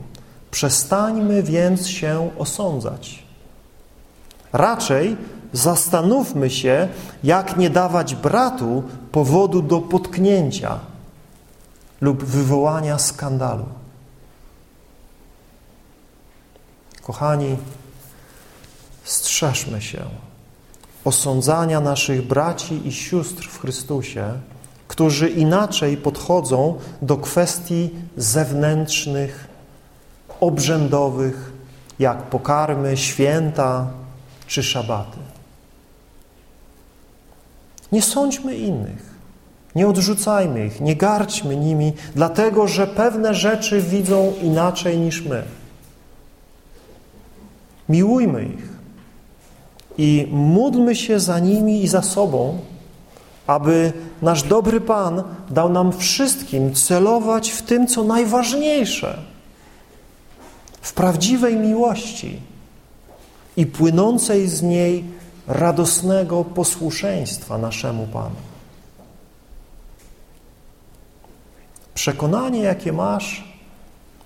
Przestańmy więc się osądzać. Raczej zastanówmy się, jak nie dawać bratu powodu do potknięcia lub wywołania skandalu. Kochani, strzeżmy się osądzania naszych braci i sióstr w Chrystusie, którzy inaczej podchodzą do kwestii zewnętrznych, obrzędowych, jak pokarmy, święta czy szabaty. Nie sądźmy innych, nie odrzucajmy ich, nie garćmy nimi, dlatego że pewne rzeczy widzą inaczej niż my. Miłujmy ich i módlmy się za nimi i za sobą, aby nasz dobry Pan dał nam wszystkim celować w tym, co najważniejsze, w prawdziwej miłości i płynącej z niej radosnego posłuszeństwa naszemu Panu. Przekonanie, jakie masz,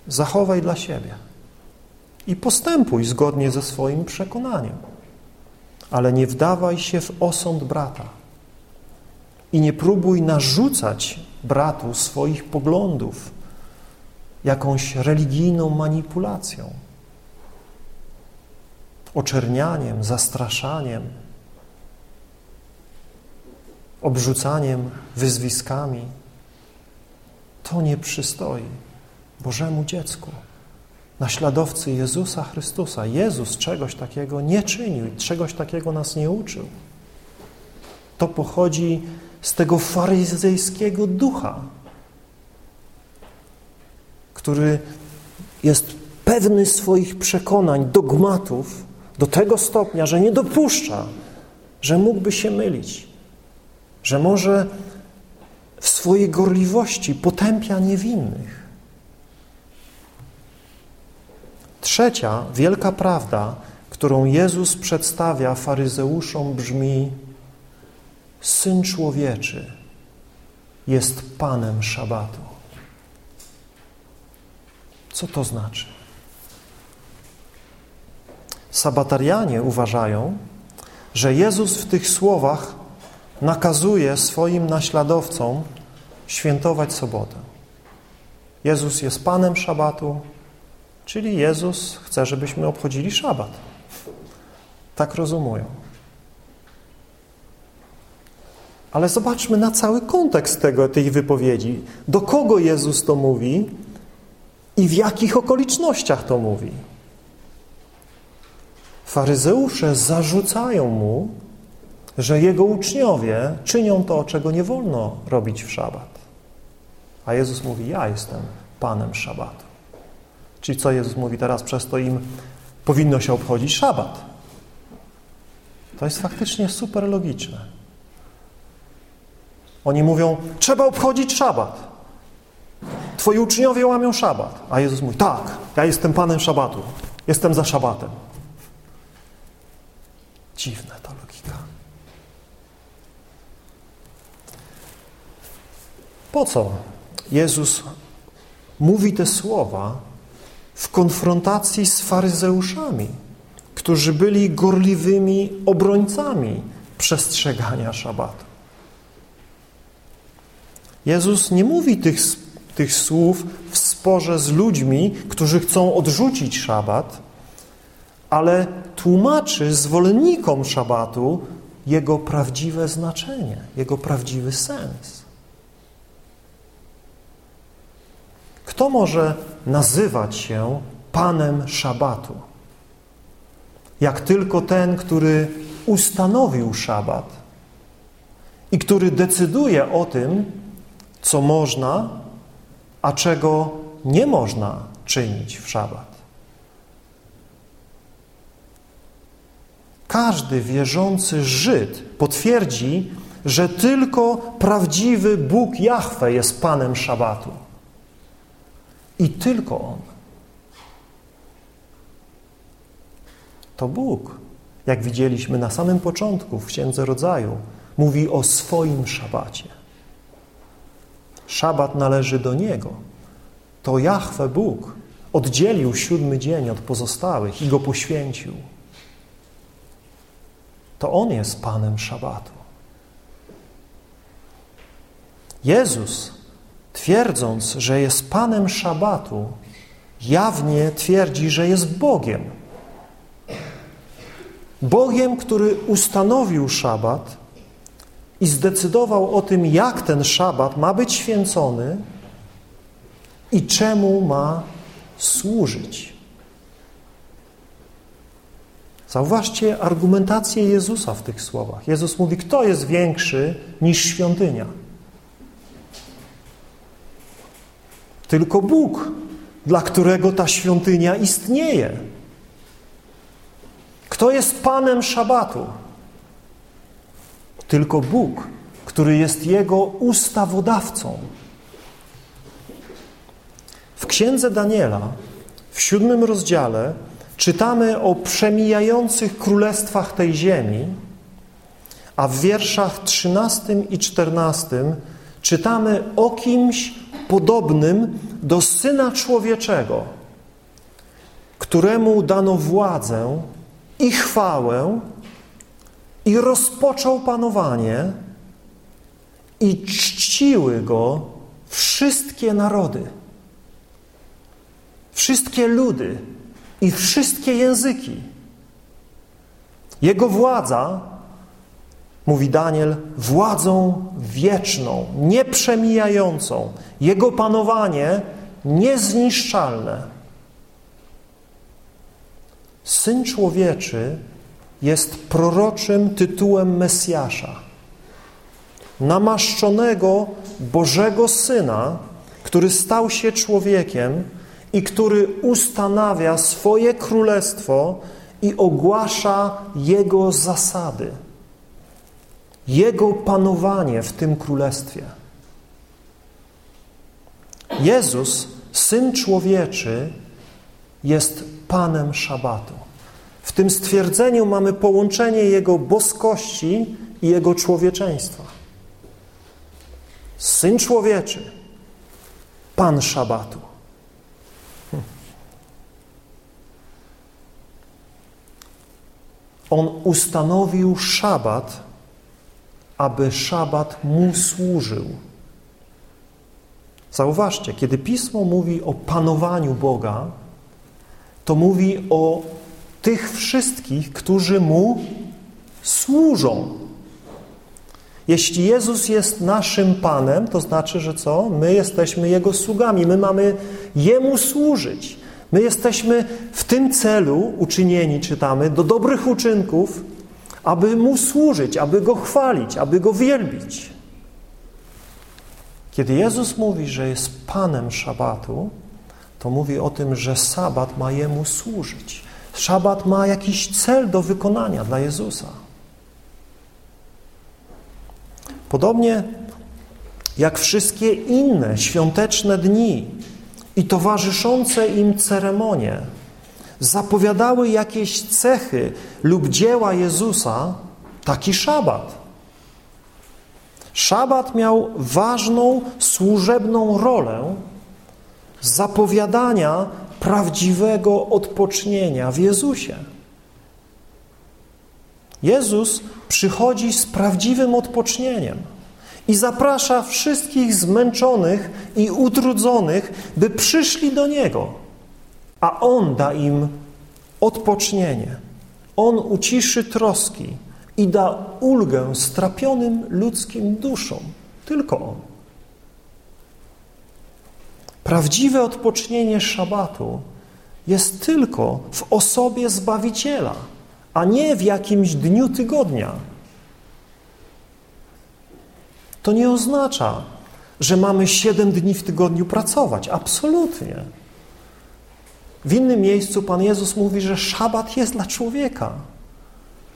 zachowaj dla siebie i postępuj zgodnie ze swoim przekonaniem, ale nie wdawaj się w osąd brata i nie próbuj narzucać bratu swoich poglądów jakąś religijną manipulacją, oczernianiem, zastraszaniem, obrzucaniem wyzwiskami. To nie przystoi Bożemu dziecku, naśladowcy Jezusa Chrystusa. Jezus czegoś takiego nie czynił, czegoś takiego nas nie uczył. To pochodzi z tego faryzejskiego ducha, który jest pewny swoich przekonań, dogmatów do tego stopnia, że nie dopuszcza, że mógłby się mylić, że może w swojej gorliwości potępia niewinnych. Trzecia wielka prawda, którą Jezus przedstawia faryzeuszom brzmi Syn Człowieczy jest Panem Szabatu. Co to znaczy? Sabatarianie uważają, że Jezus w tych słowach nakazuje swoim naśladowcom świętować sobotę. Jezus jest Panem Szabatu, czyli Jezus chce, żebyśmy obchodzili szabat. Tak rozumują. Ale zobaczmy na cały kontekst tego, tej wypowiedzi. Do kogo Jezus to mówi i w jakich okolicznościach to mówi. Faryzeusze zarzucają mu, że jego uczniowie czynią to, czego nie wolno robić w szabat. A Jezus mówi, ja jestem Panem szabatu. Czyli co Jezus mówi teraz? Przez to im powinno się obchodzić szabat. To jest faktycznie super logiczne. Oni mówią, trzeba obchodzić szabat. twoi uczniowie łamią szabat. A Jezus mówi, tak, ja jestem Panem szabatu, jestem za szabatem. Dziwna to logika. Po co Jezus mówi te słowa w konfrontacji z faryzeuszami, którzy byli gorliwymi obrońcami przestrzegania szabatu? Jezus nie mówi tych, tych słów w sporze z ludźmi, którzy chcą odrzucić szabat, ale tłumaczy zwolennikom szabatu jego prawdziwe znaczenie, jego prawdziwy sens. Kto może nazywać się Panem Szabatu? Jak tylko ten, który ustanowił szabat i który decyduje o tym, co można, a czego nie można czynić w szabat. Każdy wierzący Żyd potwierdzi, że tylko prawdziwy Bóg Jahwe jest Panem Szabatu. I tylko On. To Bóg, jak widzieliśmy na samym początku w Księdze Rodzaju, mówi o swoim szabacie. Szabat należy do Niego. To Jahwe Bóg oddzielił siódmy dzień od pozostałych i go poświęcił. To On jest Panem Szabatu. Jezus, twierdząc, że jest Panem Szabatu, jawnie twierdzi, że jest Bogiem. Bogiem, który ustanowił Szabat i zdecydował o tym, jak ten szabat ma być święcony i czemu ma służyć. Zauważcie argumentację Jezusa w tych słowach. Jezus mówi, kto jest większy niż świątynia? Tylko Bóg, dla którego ta świątynia istnieje. Kto jest Panem Szabatu? Tylko Bóg, który jest Jego ustawodawcą. W Księdze Daniela, w siódmym rozdziale, czytamy o przemijających królestwach tej ziemi, a w wierszach trzynastym i czternastym czytamy o kimś podobnym do Syna Człowieczego, któremu dano władzę i chwałę i rozpoczął panowanie i czciły go wszystkie narody, wszystkie ludy i wszystkie języki. Jego władza, mówi Daniel, władzą wieczną, nieprzemijającą. Jego panowanie niezniszczalne. Syn człowieczy jest proroczym tytułem Mesjasza, namaszczonego Bożego Syna, który stał się człowiekiem i który ustanawia swoje królestwo i ogłasza Jego zasady, Jego panowanie w tym królestwie. Jezus, Syn Człowieczy, jest Panem Szabatu. Tym stwierdzeniu mamy połączenie Jego boskości i Jego człowieczeństwa. Syn człowieczy, Pan Szabatu. On ustanowił szabat, aby szabat mu służył. Zauważcie, kiedy Pismo mówi o panowaniu Boga, to mówi o tych wszystkich, którzy Mu służą. Jeśli Jezus jest naszym Panem, to znaczy, że co? My jesteśmy Jego sługami, my mamy Jemu służyć. My jesteśmy w tym celu uczynieni, czytamy, do dobrych uczynków, aby Mu służyć, aby Go chwalić, aby Go wielbić. Kiedy Jezus mówi, że jest Panem Szabatu, to mówi o tym, że Sabat ma Jemu służyć. Szabat ma jakiś cel do wykonania dla Jezusa. Podobnie jak wszystkie inne świąteczne dni i towarzyszące im ceremonie zapowiadały jakieś cechy lub dzieła Jezusa, taki szabat. Szabat miał ważną, służebną rolę zapowiadania prawdziwego odpocznienia w Jezusie. Jezus przychodzi z prawdziwym odpocznieniem i zaprasza wszystkich zmęczonych i utrudzonych, by przyszli do Niego, a On da im odpocznienie. On uciszy troski i da ulgę strapionym ludzkim duszom. Tylko On. Prawdziwe odpocznienie szabatu jest tylko w osobie Zbawiciela, a nie w jakimś dniu tygodnia. To nie oznacza, że mamy siedem dni w tygodniu pracować. Absolutnie. W innym miejscu Pan Jezus mówi, że szabat jest dla człowieka.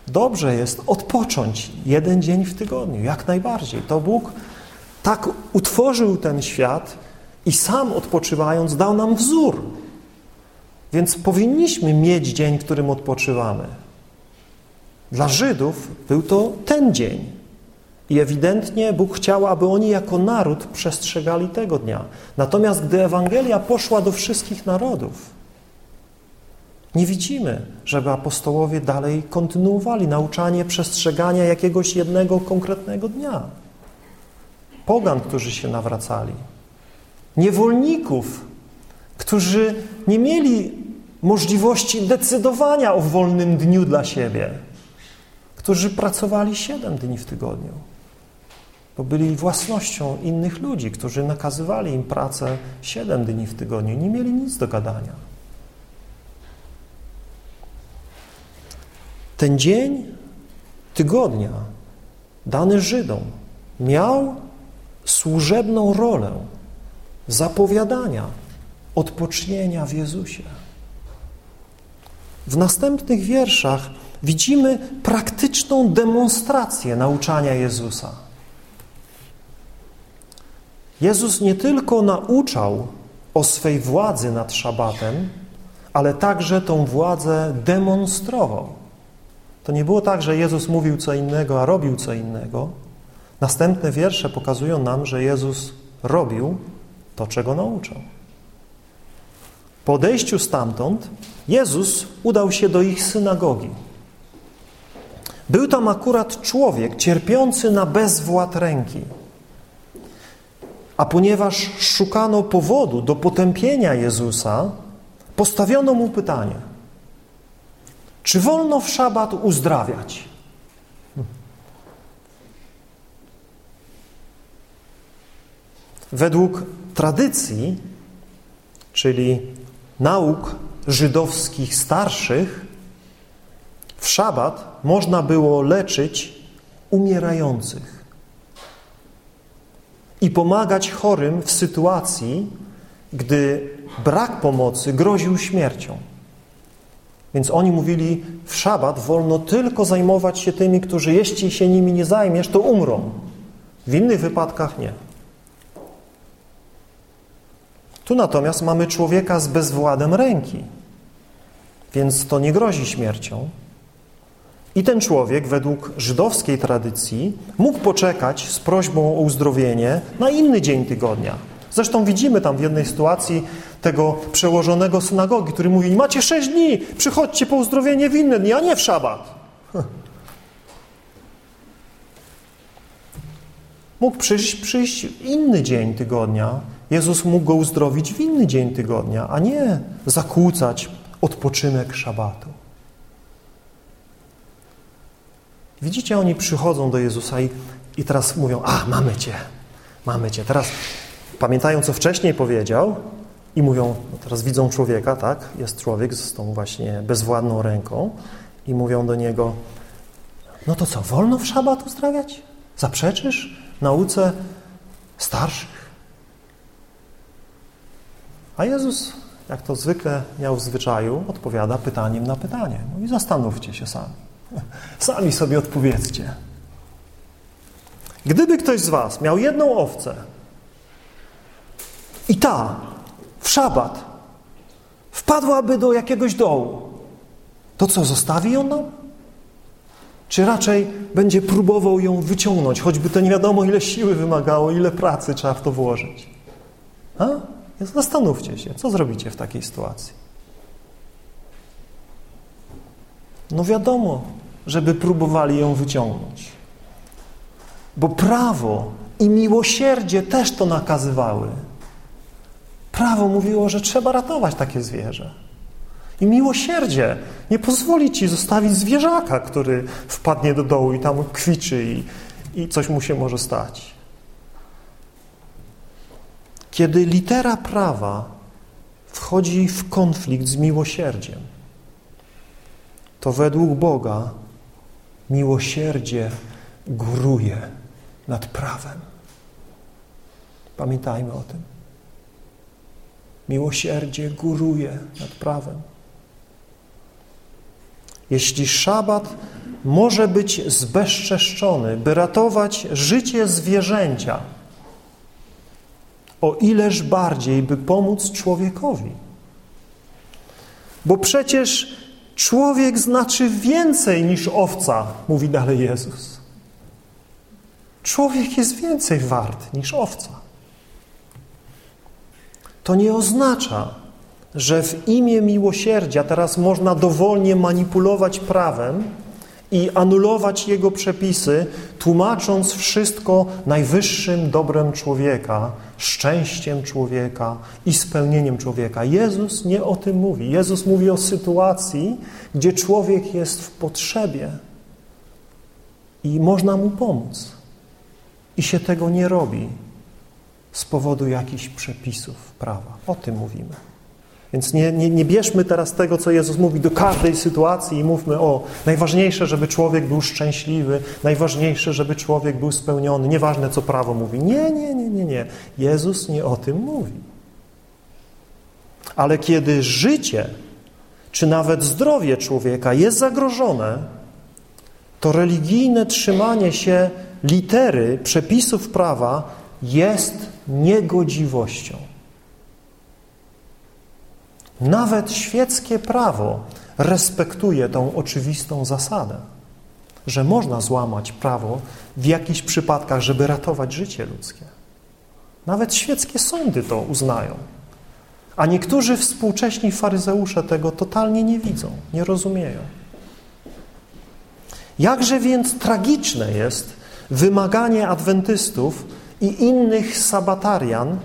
Dobrze jest odpocząć jeden dzień w tygodniu, jak najbardziej. To Bóg tak utworzył ten świat i sam odpoczywając dał nam wzór. Więc powinniśmy mieć dzień, w którym odpoczywamy. Dla Żydów był to ten dzień. I ewidentnie Bóg chciał, aby oni jako naród przestrzegali tego dnia. Natomiast gdy Ewangelia poszła do wszystkich narodów, nie widzimy, żeby apostołowie dalej kontynuowali nauczanie przestrzegania jakiegoś jednego konkretnego dnia. Pogan, którzy się nawracali, niewolników, którzy nie mieli możliwości decydowania o wolnym dniu dla siebie, którzy pracowali siedem dni w tygodniu, bo byli własnością innych ludzi, którzy nakazywali im pracę siedem dni w tygodniu, nie mieli nic do gadania. Ten dzień tygodnia dany Żydom miał służebną rolę zapowiadania odpocznienia w Jezusie. W następnych wierszach widzimy praktyczną demonstrację nauczania Jezusa. Jezus nie tylko nauczał o swej władzy nad szabatem, ale także tą władzę demonstrował. To nie było tak, że Jezus mówił co innego, a robił co innego. Następne wiersze pokazują nam, że Jezus robił to, czego nauczał. Po odejściu stamtąd Jezus udał się do ich synagogi. Był tam akurat człowiek cierpiący na bezwład ręki. A ponieważ szukano powodu do potępienia Jezusa, postawiono mu pytanie – czy wolno w szabat uzdrawiać? Według tradycji, czyli nauk żydowskich starszych, w szabat można było leczyć umierających i pomagać chorym w sytuacji, gdy brak pomocy groził śmiercią. Więc oni mówili, w szabat wolno tylko zajmować się tymi, którzy jeśli się nimi nie zajmiesz, to umrą. W innych wypadkach nie. Tu natomiast mamy człowieka z bezwładem ręki, więc to nie grozi śmiercią. I ten człowiek, według żydowskiej tradycji, mógł poczekać z prośbą o uzdrowienie na inny dzień tygodnia. Zresztą widzimy tam w jednej sytuacji tego przełożonego synagogi, który mówi, macie sześć dni, przychodźcie po uzdrowienie w inne dni, a nie w szabat. Mógł przyjść, przyjść inny dzień tygodnia. Jezus mógł go uzdrowić w inny dzień tygodnia, a nie zakłócać odpoczynek szabatu. Widzicie, oni przychodzą do Jezusa i, i teraz mówią, a mamy Cię, mamy Cię. Teraz pamiętają, co wcześniej powiedział i mówią, no teraz widzą człowieka, tak, jest człowiek z tą właśnie bezwładną ręką i mówią do niego, no to co, wolno w szabat uzdrawiać? Zaprzeczysz nauce starszych? A Jezus, jak to zwykle miał w zwyczaju, odpowiada pytaniem na pytanie. No i zastanówcie się sami. Sami sobie odpowiedzcie. Gdyby ktoś z was miał jedną owcę i ta w szabat wpadłaby do jakiegoś dołu, to co, zostawi ją nam? Czy raczej będzie próbował ją wyciągnąć, choćby to nie wiadomo ile siły wymagało, ile pracy trzeba w to włożyć? A? Zastanówcie się, co zrobicie w takiej sytuacji? No wiadomo, żeby próbowali ją wyciągnąć. Bo prawo i miłosierdzie też to nakazywały. Prawo mówiło, że trzeba ratować takie zwierzę. I miłosierdzie nie pozwoli ci zostawić zwierzaka, który wpadnie do dołu i tam kwiczy i, i coś mu się może stać. Kiedy litera prawa wchodzi w konflikt z miłosierdziem, to według Boga miłosierdzie góruje nad prawem. Pamiętajmy o tym. Miłosierdzie góruje nad prawem. Jeśli szabat może być zbezczeszczony, by ratować życie zwierzęcia, o ileż bardziej, by pomóc człowiekowi. Bo przecież człowiek znaczy więcej niż owca, mówi dalej Jezus. Człowiek jest więcej wart niż owca. To nie oznacza, że w imię miłosierdzia teraz można dowolnie manipulować prawem i anulować jego przepisy, tłumacząc wszystko najwyższym dobrem człowieka, szczęściem człowieka i spełnieniem człowieka. Jezus nie o tym mówi. Jezus mówi o sytuacji, gdzie człowiek jest w potrzebie i można mu pomóc. I się tego nie robi z powodu jakichś przepisów prawa. O tym mówimy. Więc nie, nie, nie bierzmy teraz tego, co Jezus mówi do każdej sytuacji i mówmy o najważniejsze, żeby człowiek był szczęśliwy, najważniejsze, żeby człowiek był spełniony, nieważne, co prawo mówi. Nie, nie, nie, nie, nie. Jezus nie o tym mówi. Ale kiedy życie, czy nawet zdrowie człowieka jest zagrożone, to religijne trzymanie się litery przepisów prawa jest niegodziwością. Nawet świeckie prawo respektuje tą oczywistą zasadę, że można złamać prawo w jakichś przypadkach, żeby ratować życie ludzkie. Nawet świeckie sądy to uznają. A niektórzy współcześni faryzeusze tego totalnie nie widzą, nie rozumieją. Jakże więc tragiczne jest wymaganie adwentystów i innych sabatarian,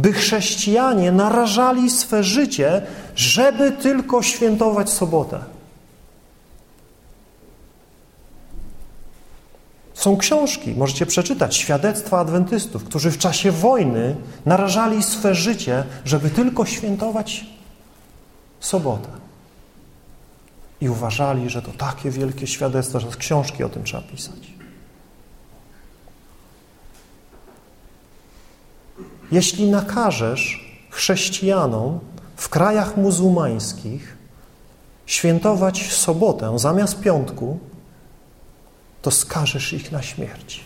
by chrześcijanie narażali swe życie, żeby tylko świętować sobotę. Są książki, możecie przeczytać, świadectwa adwentystów, którzy w czasie wojny narażali swe życie, żeby tylko świętować sobotę. I uważali, że to takie wielkie świadectwo, że książki o tym trzeba pisać. Jeśli nakażesz chrześcijanom w krajach muzułmańskich świętować sobotę zamiast piątku, to skażesz ich na śmierć.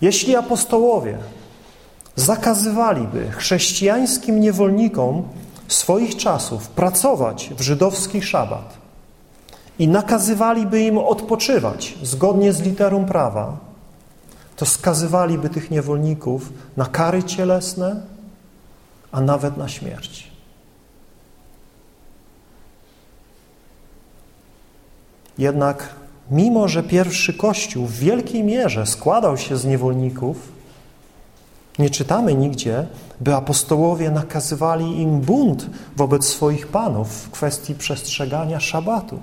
Jeśli apostołowie zakazywaliby chrześcijańskim niewolnikom swoich czasów pracować w żydowski szabat, i nakazywaliby im odpoczywać zgodnie z literą prawa, to skazywaliby tych niewolników na kary cielesne, a nawet na śmierć. Jednak mimo, że pierwszy Kościół w wielkiej mierze składał się z niewolników, nie czytamy nigdzie, by apostołowie nakazywali im bunt wobec swoich panów w kwestii przestrzegania szabatu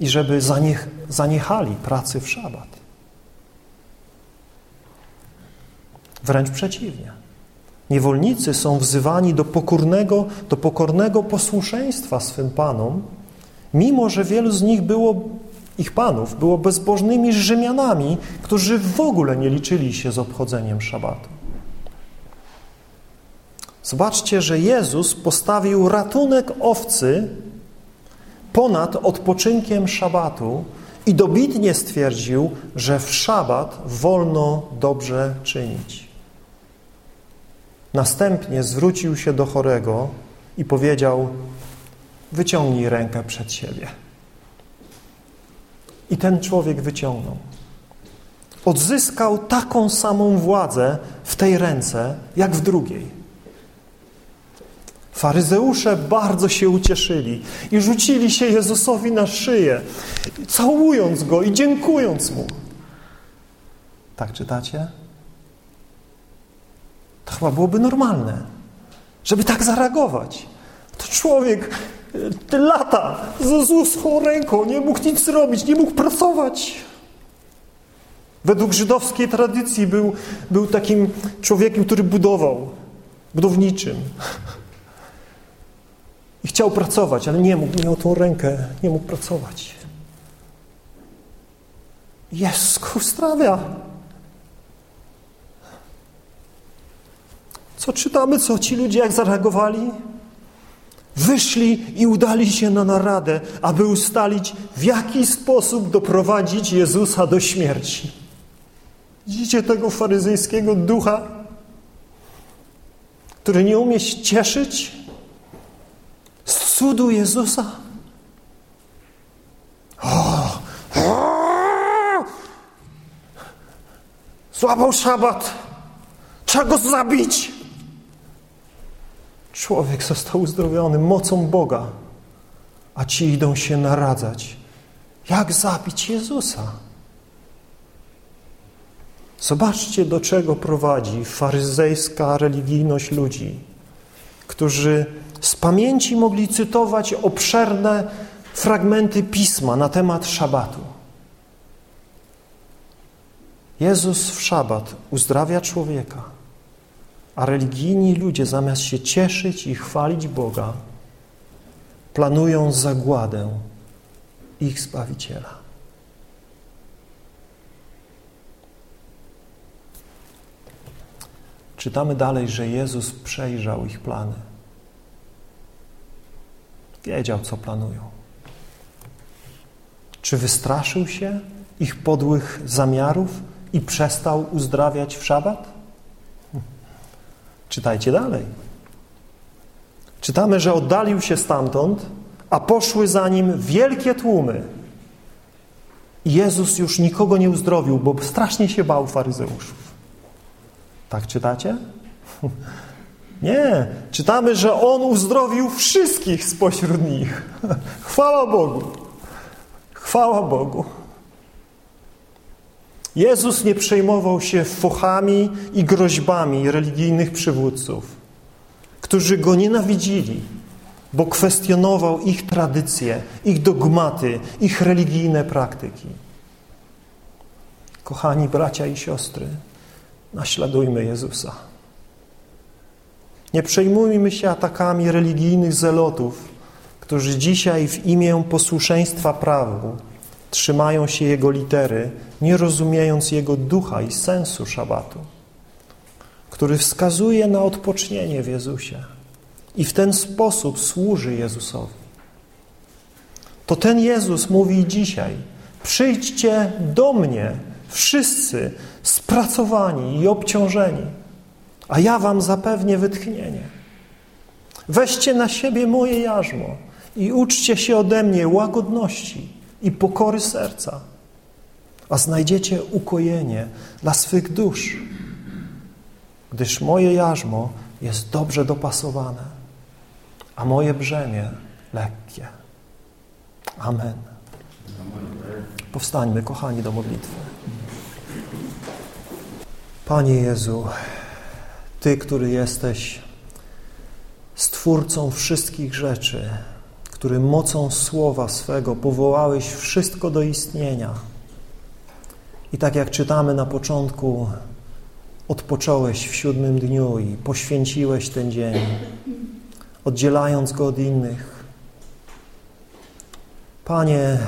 i żeby zaniech, zaniechali pracy w szabat. Wręcz przeciwnie. Niewolnicy są wzywani do pokornego, do pokornego posłuszeństwa swym panom, mimo że wielu z nich było, ich panów, było bezbożnymi Rzymianami, którzy w ogóle nie liczyli się z obchodzeniem szabatu. Zobaczcie, że Jezus postawił ratunek owcy ponad odpoczynkiem szabatu i dobitnie stwierdził, że w szabat wolno dobrze czynić. Następnie zwrócił się do chorego i powiedział: Wyciągnij rękę przed siebie. I ten człowiek wyciągnął. Odzyskał taką samą władzę w tej ręce, jak w drugiej. Faryzeusze bardzo się ucieszyli i rzucili się Jezusowi na szyję, całując Go i dziękując Mu. Tak czytacie? To chyba byłoby normalne, żeby tak zareagować. To człowiek te lata ze złą ręką nie mógł nic zrobić, nie mógł pracować. Według żydowskiej tradycji był, był takim człowiekiem, który budował, budowniczym. I chciał pracować, ale nie mógł, miał tą rękę, nie mógł pracować. Jezus go. Co czytamy, co ci ludzie jak zareagowali? Wyszli i udali się na naradę, aby ustalić, w jaki sposób doprowadzić Jezusa do śmierci. Widzicie tego faryzejskiego ducha, który nie umie się cieszyć z cudu Jezusa? O, złapał szabat, trzeba go zabić. Człowiek został uzdrowiony mocą Boga, a ci idą się naradzać. Jak zabić Jezusa? Zobaczcie, do czego prowadzi faryzejska religijność ludzi, którzy z pamięci mogli cytować obszerne fragmenty pisma na temat szabatu. Jezus w szabat uzdrawia człowieka, a religijni ludzie zamiast się cieszyć i chwalić Boga, planują zagładę ich Zbawiciela. Czytamy dalej, że Jezus przejrzał ich plany. Wiedział, co planują. Czy wystraszył się ich podłych zamiarów i przestał uzdrawiać w szabat? Czytajcie dalej. Czytamy, że oddalił się stamtąd, a poszły za nim wielkie tłumy. Jezus już nikogo nie uzdrowił, bo strasznie się bał faryzeuszów. Tak czytacie? Nie. Czytamy, że On uzdrowił wszystkich spośród nich. Chwała Bogu. Chwała Bogu. Jezus nie przejmował się fochami i groźbami religijnych przywódców, którzy Go nienawidzili, bo kwestionował ich tradycje, ich dogmaty, ich religijne praktyki. Kochani bracia i siostry, naśladujmy Jezusa. Nie przejmujmy się atakami religijnych zelotów, którzy dzisiaj w imię posłuszeństwa prawu trzymają się Jego litery, nie rozumiejąc Jego ducha i sensu szabatu, który wskazuje na odpocznienie w Jezusie i w ten sposób służy Jezusowi. To ten Jezus mówi dzisiaj, przyjdźcie do mnie wszyscy spracowani i obciążeni, a ja wam zapewnię wytchnienie. Weźcie na siebie moje jarzmo i uczcie się ode mnie łagodności i pokory serca, a znajdziecie ukojenie dla swych dusz, gdyż moje jarzmo jest dobrze dopasowane, a moje brzemię lekkie. Amen. Powstańmy, kochani, do modlitwy. Panie Jezu, Ty, który jesteś Stwórcą wszystkich rzeczy, który mocą słowa swego powołałeś wszystko do istnienia. I tak jak czytamy na początku, odpocząłeś w siódmym dniu i poświęciłeś ten dzień, oddzielając go od innych. Panie,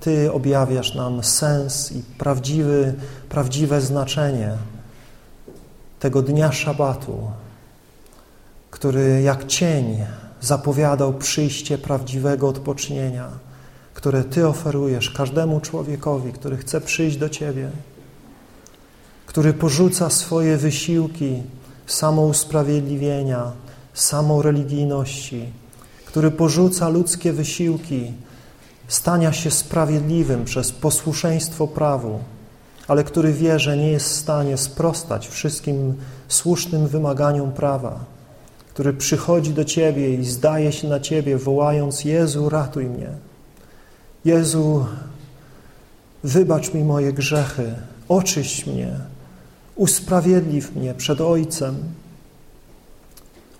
Ty objawiasz nam sens i prawdziwy, prawdziwe znaczenie tego dnia szabatu, który jak cień zapowiadał przyjście prawdziwego odpocznienia, które Ty oferujesz każdemu człowiekowi, który chce przyjść do Ciebie, który porzuca swoje wysiłki samousprawiedliwienia, samoreligijności, który porzuca ludzkie wysiłki stania się sprawiedliwym przez posłuszeństwo prawu, ale który wie, że nie jest w stanie sprostać wszystkim słusznym wymaganiom prawa, który przychodzi do Ciebie i zdaje się na Ciebie, wołając Jezu, ratuj mnie. Jezu, wybacz mi moje grzechy, oczyść mnie, usprawiedliw mnie przed Ojcem,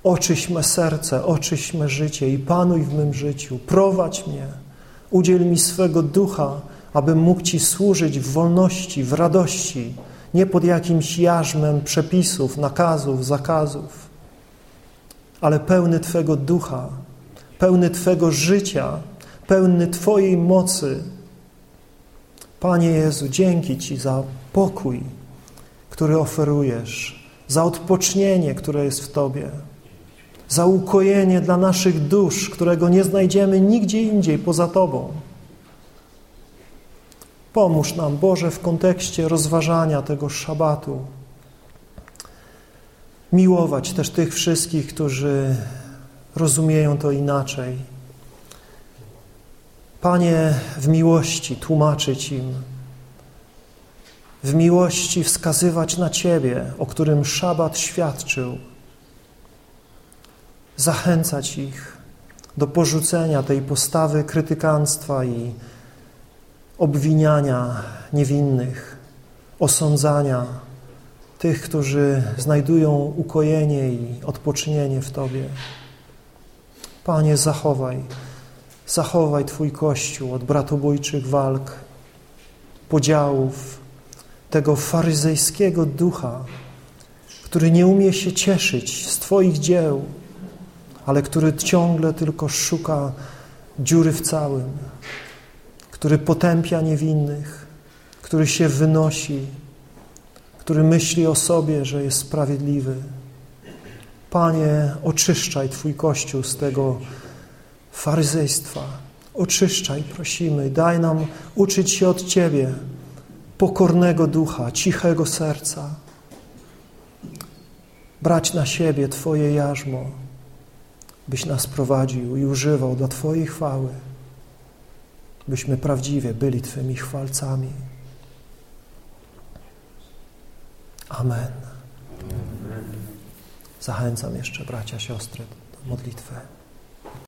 oczyś me serce, oczyś me życie i panuj w mym życiu, prowadź mnie, udziel mi swego ducha, abym mógł Ci służyć w wolności, w radości, nie pod jakimś jarzmem przepisów, nakazów, zakazów, ale pełny Twego ducha, pełny Twego życia, pełny Twojej mocy. Panie Jezu, dzięki Ci za pokój, który oferujesz, za odpocznienie, które jest w Tobie, za ukojenie dla naszych dusz, którego nie znajdziemy nigdzie indziej poza Tobą. Pomóż nam, Boże, w kontekście rozważania tego szabatu. Miłować też tych wszystkich, którzy rozumieją to inaczej. Panie, w miłości tłumaczyć im, w miłości wskazywać na Ciebie, o którym szabat świadczył, zachęcać ich do porzucenia tej postawy krytykanstwa i obwiniania niewinnych, osądzania tych, którzy znajdują ukojenie i odpoczynienie w Tobie. Panie, zachowaj, zachowaj Twój Kościół od bratobójczych walk, podziałów, tego faryzejskiego ducha, który nie umie się cieszyć z Twoich dzieł, ale który ciągle tylko szuka dziury w całym, który potępia niewinnych, który się wynosi, który myśli o sobie, że jest sprawiedliwy. Panie, oczyszczaj Twój Kościół z tego faryzejstwa. Oczyszczaj, prosimy, daj nam uczyć się od Ciebie, pokornego ducha, cichego serca, brać na siebie Twoje jarzmo, byś nas prowadził i używał dla Twojej chwały, byśmy prawdziwie byli Twymi chwalcami. Amen. Zachęcam jeszcze bracia, siostry do modlitwy.